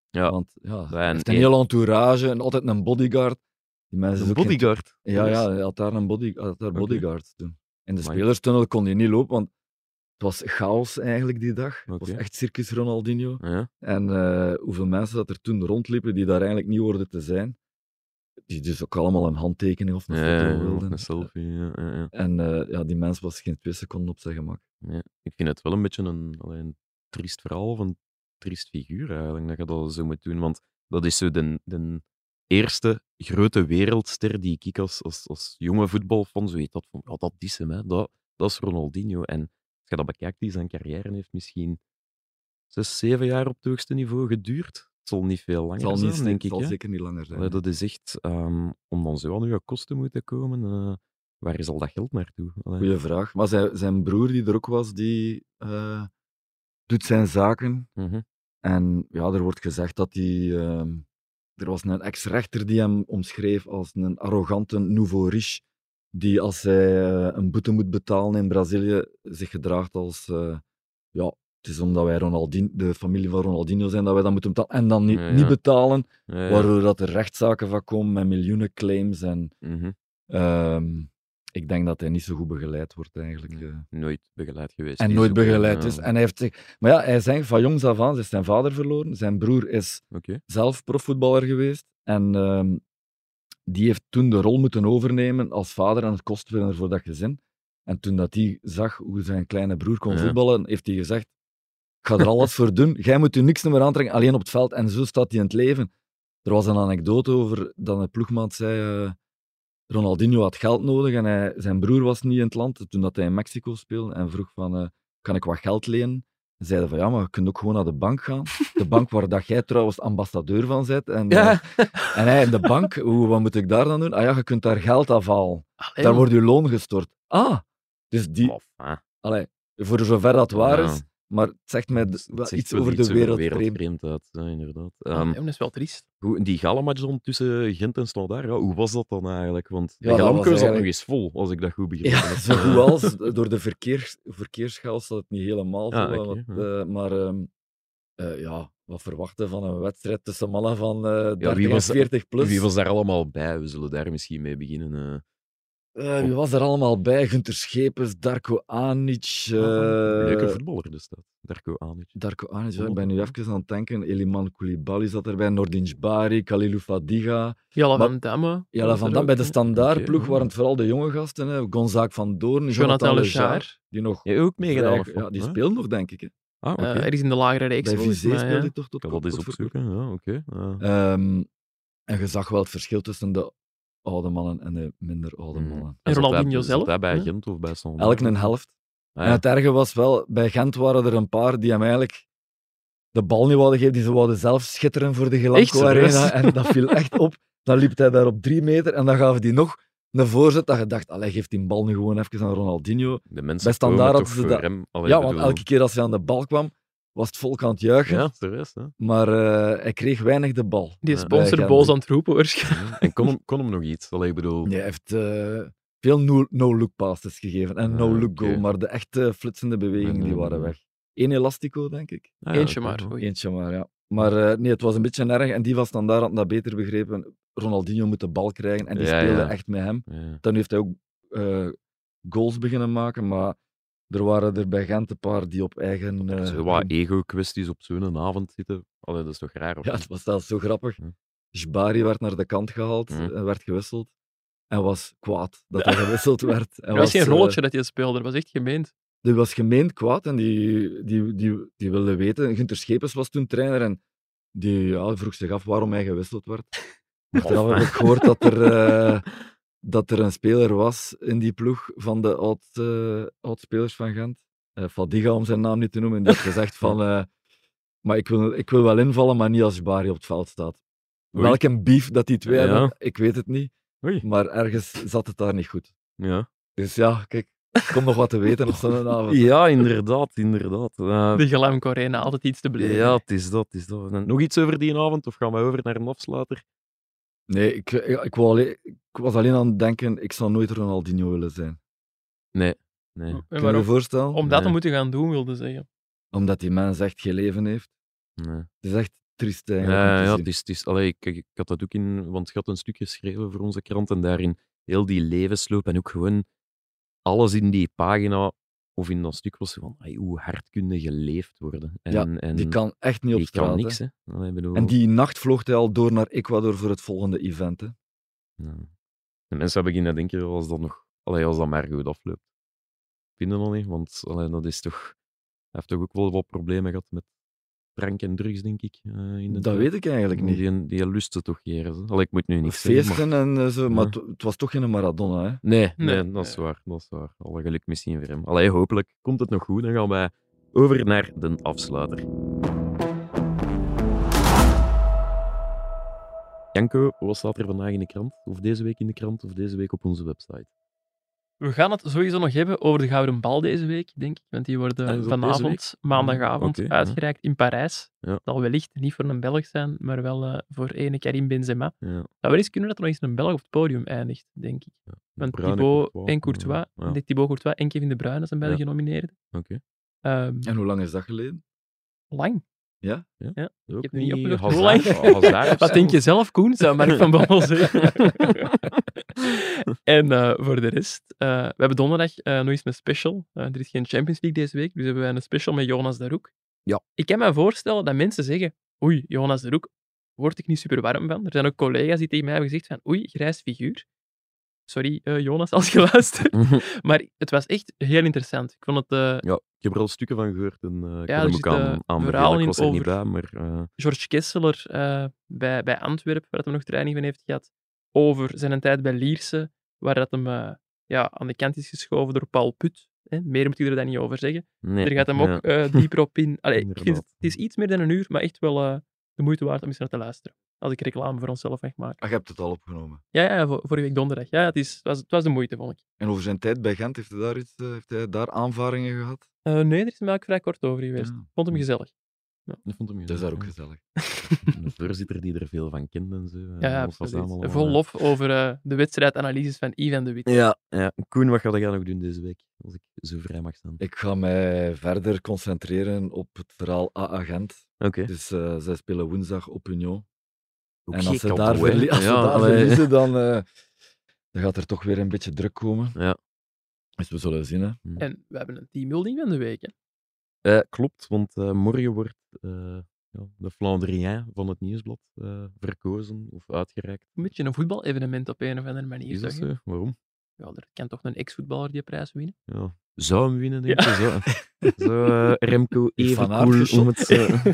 Ja. Want ja, hij heeft een één- heel entourage en altijd een bodyguard. Die mensen Een geen- bodyguard. Ja, ja, hij had daar een body, had daar Oké. bodyguards toen. In de spelerstunnel kon hij niet lopen, want het was chaos eigenlijk die dag. Het was echt circus Ronaldinho. Ja. En eh, hoeveel mensen dat er toen rondliepen die daar eigenlijk niet hoorden te zijn. Die dus ook allemaal een handtekening of een Ja, foto wilden. een selfie. Ja, ja, ja. En eh, ja, die mens was geen twee seconden op zijn gemak. Ja, ik vind het wel een beetje een, allee, een triest verhaal of een triest figuur eigenlijk, dat je dat zo moet doen. Want dat is zo de, de eerste grote wereldster die ik als, als, als jonge voetbalfan had van, ja, dat is hem, hè. Dat, dat is Ronaldinho. En je dat bekijkt, die zijn carrière heeft misschien zes, zeven jaar op het hoogste niveau geduurd. zal niet veel langer Het zal, niet, zijn, denk het ik. zal hè. zeker niet langer zijn. Allee, dat is echt, ehm, om dan zo aan uw kosten te moeten komen, eh, waar is al dat geld naartoe? Allee. Goeie vraag. Maar zijn, zijn broer die er ook was, die eh, doet zijn zaken. Mhm. En ja, er wordt gezegd dat hij... ehm, er was een ex-rechter die hem omschreef als een arrogante nouveau riche, die als hij eh, een boete moet betalen in Brazilië, zich gedraagt als... eh, ja, het is omdat wij Ronaldinho, de familie van Ronaldinho zijn, dat wij dat moeten betalen. En dan niet, Ja, ja. niet betalen, Ja, waardoor dat er rechtszaken van komen met miljoenen claims. En Mhm. ehm, ik denk dat hij niet zo goed begeleid wordt eigenlijk. eh. Nooit begeleid geweest. En nooit begeleid is. En hij heeft zich... Maar ja, hij zegt van jongs af aan, ze is zijn vader verloren. Zijn broer is zelf profvoetballer geweest. En ehm, die heeft toen de rol moeten overnemen als vader en het kostwinner voor dat gezin. En toen dat hij zag hoe zijn kleine broer kon Ja. voetballen, heeft hij gezegd, ik ga er alles voor doen. Jij moet je niks meer aantrekken, alleen op het veld. En zo staat hij in het leven. Er was een anekdote over dat een ploegmaat zei... eh, Ronaldinho had geld nodig en hij, zijn broer was niet in het land toen dat hij in Mexico speelde en vroeg van, eh, kan ik wat geld lenen? Ze zeiden van, ja, maar je kunt ook gewoon naar de bank gaan. De bank waar dat jij trouwens ambassadeur van bent. En, Ja. eh, en hij in de bank, hoe, wat moet ik daar dan doen? Ah ja, je kunt daar geld afhalen. Allee, Daar wordt je loon gestort. Ah, dus die, allee, voor zover dat waar is, maar het zegt mij het wel zegt iets wel over de iets wereld. vreemd. wereldvreemdheid, ja, inderdaad. allee, Ehm, dat is wel triest. Goed, die galamatch tussen Gent en Standaard, ja, hoe was dat dan eigenlijk? Want de Ja, dat Galamco was zat nog eens vol, als ik dat goed Ja, zo goed als. Door de verkeers, verkeerschaos zat het niet helemaal Ah, vol. eh, maar ehm, eh, ja, wat verwachten van een wedstrijd tussen mannen van eh 30 wie was- en 40 plus? Wie was daar allemaal bij? We zullen daar misschien mee beginnen. Eh. Eh, wie was er allemaal bij? Gunter Schepens, Darko Anic. eh, Leuke voetballer dus dat. Darko Anic. Darko Anic, ja, ik ben nu even aan het denken. Eliman Koulibaly zat erbij, Nordin Jbari, Khalilou Fadiga. Jelle Maar- van Damme. Van er ook, bij de standaardploeg Oké, waren het vooral de jonge gasten. Hè. Gonzaak van Doorn, Jonathan Le Lechard. die nog... Jij ook meegedaan? vrij- ja, die speelt nog, denk ik. Hè. Ah, oké. Eh, ergens in de lagere reeks. Bij volgens Vizé mij, speelde hij toch tot kan dat eens opzoeken. Ja, oké. ja. Ehm, en je zag wel het verschil tussen de oude mannen en de minder oude Mm. mannen. En Ronaldinho hij- zelf, Zat hij bij? Gent of bij? Elk een helft. Ah, En het erge was wel, bij Gent waren er een paar die hem eigenlijk de bal niet wilden geven. Die ze wilden zelf schitteren voor de serieus? Arena. En dat viel echt op. Dan liep hij daar op drie meter en dan gaven die nog een voorzet. Dat je dacht, allee, geef die bal nu gewoon even aan Ronaldinho. De mensen bij Standaard hadden ze dat- hem. Ja, want elke keer als hij aan de bal kwam, was het volk aan het juichen. Ja, serieus. Hè? Maar eh, hij kreeg weinig de bal. Die sponsor bij boos aan het roepen waarschijnlijk. En kon hem, kon hem nog iets? Allee, ik bedoel... Nee, hij heeft eh, veel no- no-look passes gegeven en Ah, no-look oké. goal. Maar de echte flitsende bewegingen die waren weg. Eén elastico, denk ik. Ah, ja, Eentje maar. Oei. Eentje maar, ja. Maar eh, nee, het was een beetje erg. En die van Standaard had dat beter begrepen. Ronaldinho moet de bal krijgen. En die Ja, speelde ja. echt met hem. Ja. Dan heeft hij ook eh, goals beginnen maken. Maar er waren er bij Gent een paar die op eigen... Eh, zijn wat ego-kwesties op zo'n avond zitten. Allee, dat is toch raar? Of ja, het was zelfs zo grappig. Hm. Jbari werd naar de kant gehaald Hm. en werd gewisseld. En was kwaad dat hij gewisseld werd. Hij Dat was geen eh, rolletje dat je speelde, dat was echt gemeend. Die was gemeend kwaad en die, die, die, die wilde weten. Gunter Schepens was toen trainer en die ja, vroeg zich af waarom hij gewisseld werd. Achteraf heb ik gehoord dat er, eh, dat er een speler was in die ploeg van de oud, eh, oud-spelers van Gent. Eh, Fadiga, om zijn naam niet te noemen. Die had gezegd van... eh, maar ik wil, ik wil wel invallen, maar niet als Jbari op het veld staat. Oei. Welke beef dat die twee Ja. hebben, ik weet het niet. Oei. Maar ergens zat het daar niet goed. Ja. Dus ja, kijk, er komt nog wat te weten op zo'n avond. ja, inderdaad, inderdaad. De Gelamco Arena, altijd iets te beleven. ja, het is dat, het is dat. En nog iets over die avond, of gaan we over naar een afsluiter? Nee, ik, ik, ik, wou alleen, ik was alleen aan het denken, ik zou nooit Ronaldinho willen zijn. Nee. nee. En Kun je je voorstellen? Om dat te Nee. moeten gaan doen, wilde zeggen. Omdat die mens echt geen leven heeft. nee. Het is echt triest eigenlijk Ja, te ja zien. het is, het is, allee, ik, ik, ik had dat ook in, want ik had een stuk geschreven voor onze krant en daarin heel die levensloop en ook gewoon alles in die pagina of in dat stuk was van ai, hoe hard kunnen geleefd worden. En, Ja, en Die kan echt niet op die straat. kan hè. niks. Hè. Bedoel, En die nacht vloog hij al door naar Ecuador voor het volgende event. Hè. ja. De mensen beginnen denken als dat, nog, allee, als dat maar goed afloopt. Ik vind het nog niet, want allee, dat is toch, hij heeft toch ook wel wat problemen gehad met drank en drugs, denk ik. eh, in de Dat weet ik eigenlijk niet. Die, die lustte toch hier. Allee, ik moet nu niks zeggen, maar- Feesten en eh, zo, maar het, was toch geen Maradona. Hè. Nee, nee, Nee, dat is waar. Dat is waar. Alle geluk misschien voor hem. Allee, hopelijk komt het nog goed. Dan gaan wij over naar de afsluiter. Janko, wat staat er vandaag in de krant? Of deze week in de krant, of deze week op onze website? We gaan het sowieso nog hebben over de Gouden Bal deze week, denk ik. Want die worden Ah, vanavond, maandagavond, ja. uitgereikt in Parijs. Ja. Dat zal wellicht niet voor een Belg zijn, maar wel eh, voor ene Karim Benzema. Ja. zou wel eens kunnen dat er nog eens een Belg op het podium eindigt, denk ik. Want Thibaut Courtois, en Courtois, ja, ja. Thibaut Courtois en Kevin De Bruyne zijn beide Ja. genomineerd. Oké. Ehm, En hoe lang is dat geleden? lang. Ja? Ook heb het niet. Hazard- Hoe lang? Of Wat denk je zelf, Koen? Zou Mark van Bommel zeggen. en eh, voor de rest, eh, we hebben donderdag eh, nog eens een special. Er is geen Champions League deze week, dus hebben wij een special met Jonas de Roek. Ja. Ik kan me voorstellen dat mensen zeggen, oei, Jonas de Roek, word ik niet super warm van. Er zijn ook collega's die tegen mij hebben gezegd van, oei, grijs figuur. Sorry, Jonas, als je luistert. Maar het was echt heel interessant. Ik vond het... Ja, ik heb er al stukken van gehoord en ik Ja, hem ook aan, Ik was er niet bij, maar George Kesseler bij, bij Antwerpen, waar hij nog training van heeft gehad, over zijn tijd bij Lierse, waar dat hem eh, ja, aan de kant is geschoven door Paul Put. Hè. Meer moet ik er dan niet over zeggen. nee. Er gaat hem ja. ook eh, dieper op in. Allee, ik vind het, is iets meer dan een uur, maar echt wel eh, de moeite waard om eens naar te luisteren. Als ik reclame voor onszelf mag maken. Ah, je hebt het al opgenomen. Ja, ja vor- vorige week donderdag. Ja, het, is, het, was, het was de moeite, vond ik. En over zijn tijd bij Gent, heeft hij daar, iets, heeft hij daar aanvaringen gehad? Eh, nee, er is mij ook vrij kort over geweest. Ja. Vond hem gezellig. Ik vond hem Dat is daar ook gezellig, ja. Een voorzitter die er veel van kende en zo. en Ja, ja ons was absoluut. allemaal, Vol eh, lof over eh, de wedstrijdanalyses van Ivan de Wit. Ja, ja. Koen, wat ga jij nog doen deze week? Als ik zo vrij mag staan. Ik ga mij verder concentreren op het verhaal AA Gent. Oké. Dus eh, zij spelen woensdag op Union. Ook en als ze daar, kant, hoor. verlie- als ze Ja, daar allee. verliezen, dan, eh, dan gaat er toch weer een beetje druk komen. Ja. Dus we zullen zien. Hè. En we hebben een teambuilding van de week. Hè. Eh, klopt, want eh, morgen wordt eh, ja, de Flandrien van het Nieuwsblad eh, verkozen of uitgereikt. Een beetje een voetbal-evenement op een of andere manier. Is dat zo? Waarom? Ja, er kan toch een ex-voetballer die prijs winnen? Ja. Zou hem winnen, denk Ja. je? Zo, zo Remco even cool om het... eh,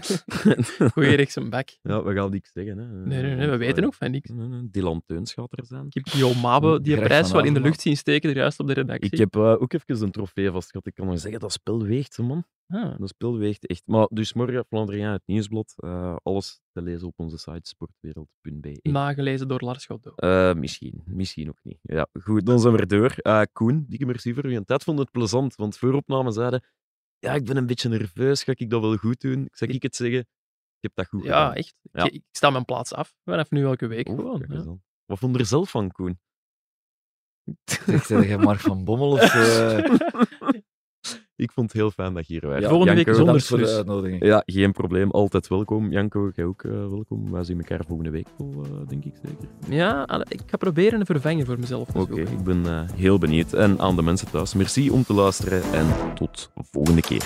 Goeie rechts een bak. ja, we gaan niks zeggen. Hè. Nee, nee, nee, we weten ook van niks. nee, nee, Dylan Teuns gaat er zijn. Ik heb Guillaume Mabe die Greg prijs wel in de lucht zien steken, er juist op de redactie. Ik heb ook even een trofee vastgehad. Ik kan nog zeggen, dat spel weegt, man. Ah, Dat spel weegt echt. Maar dus morgen Flandrien, het nieuwsblad. eh, alles te lezen op onze site sportwereld.be. nagelezen door Lars Goddo. Eh, misschien, misschien ook niet. Ja, goed, dan zijn we er door. Eh, Koen, dikke merci voor je tijd. vond het plezant, want vooropname zeiden ja, ik ben een beetje nerveus, ga ik dat wel goed doen? Ik zeg ik het zeggen, ik heb dat goed Ja, gedaan. echt. Ja. Ik, ik sta mijn plaats af vanaf nu elke week Oeh, gewoon. ja. Wat vond je er zelf van, Koen? Zeg, zeg jij Mark van Bommel? Of, eh, ik vond het heel fijn dat je hier was. ja, Volgende week zonder voor de uitnodiging. Ja, geen probleem. Altijd welkom. Janko, jij ook eh, welkom. Wij zien elkaar volgende week wel, eh, denk ik zeker. Ja, alle- ik ga proberen een vervanger voor mezelf te Oké, ik ben eh, heel benieuwd. En aan de mensen thuis, merci om te luisteren en tot volgende keer.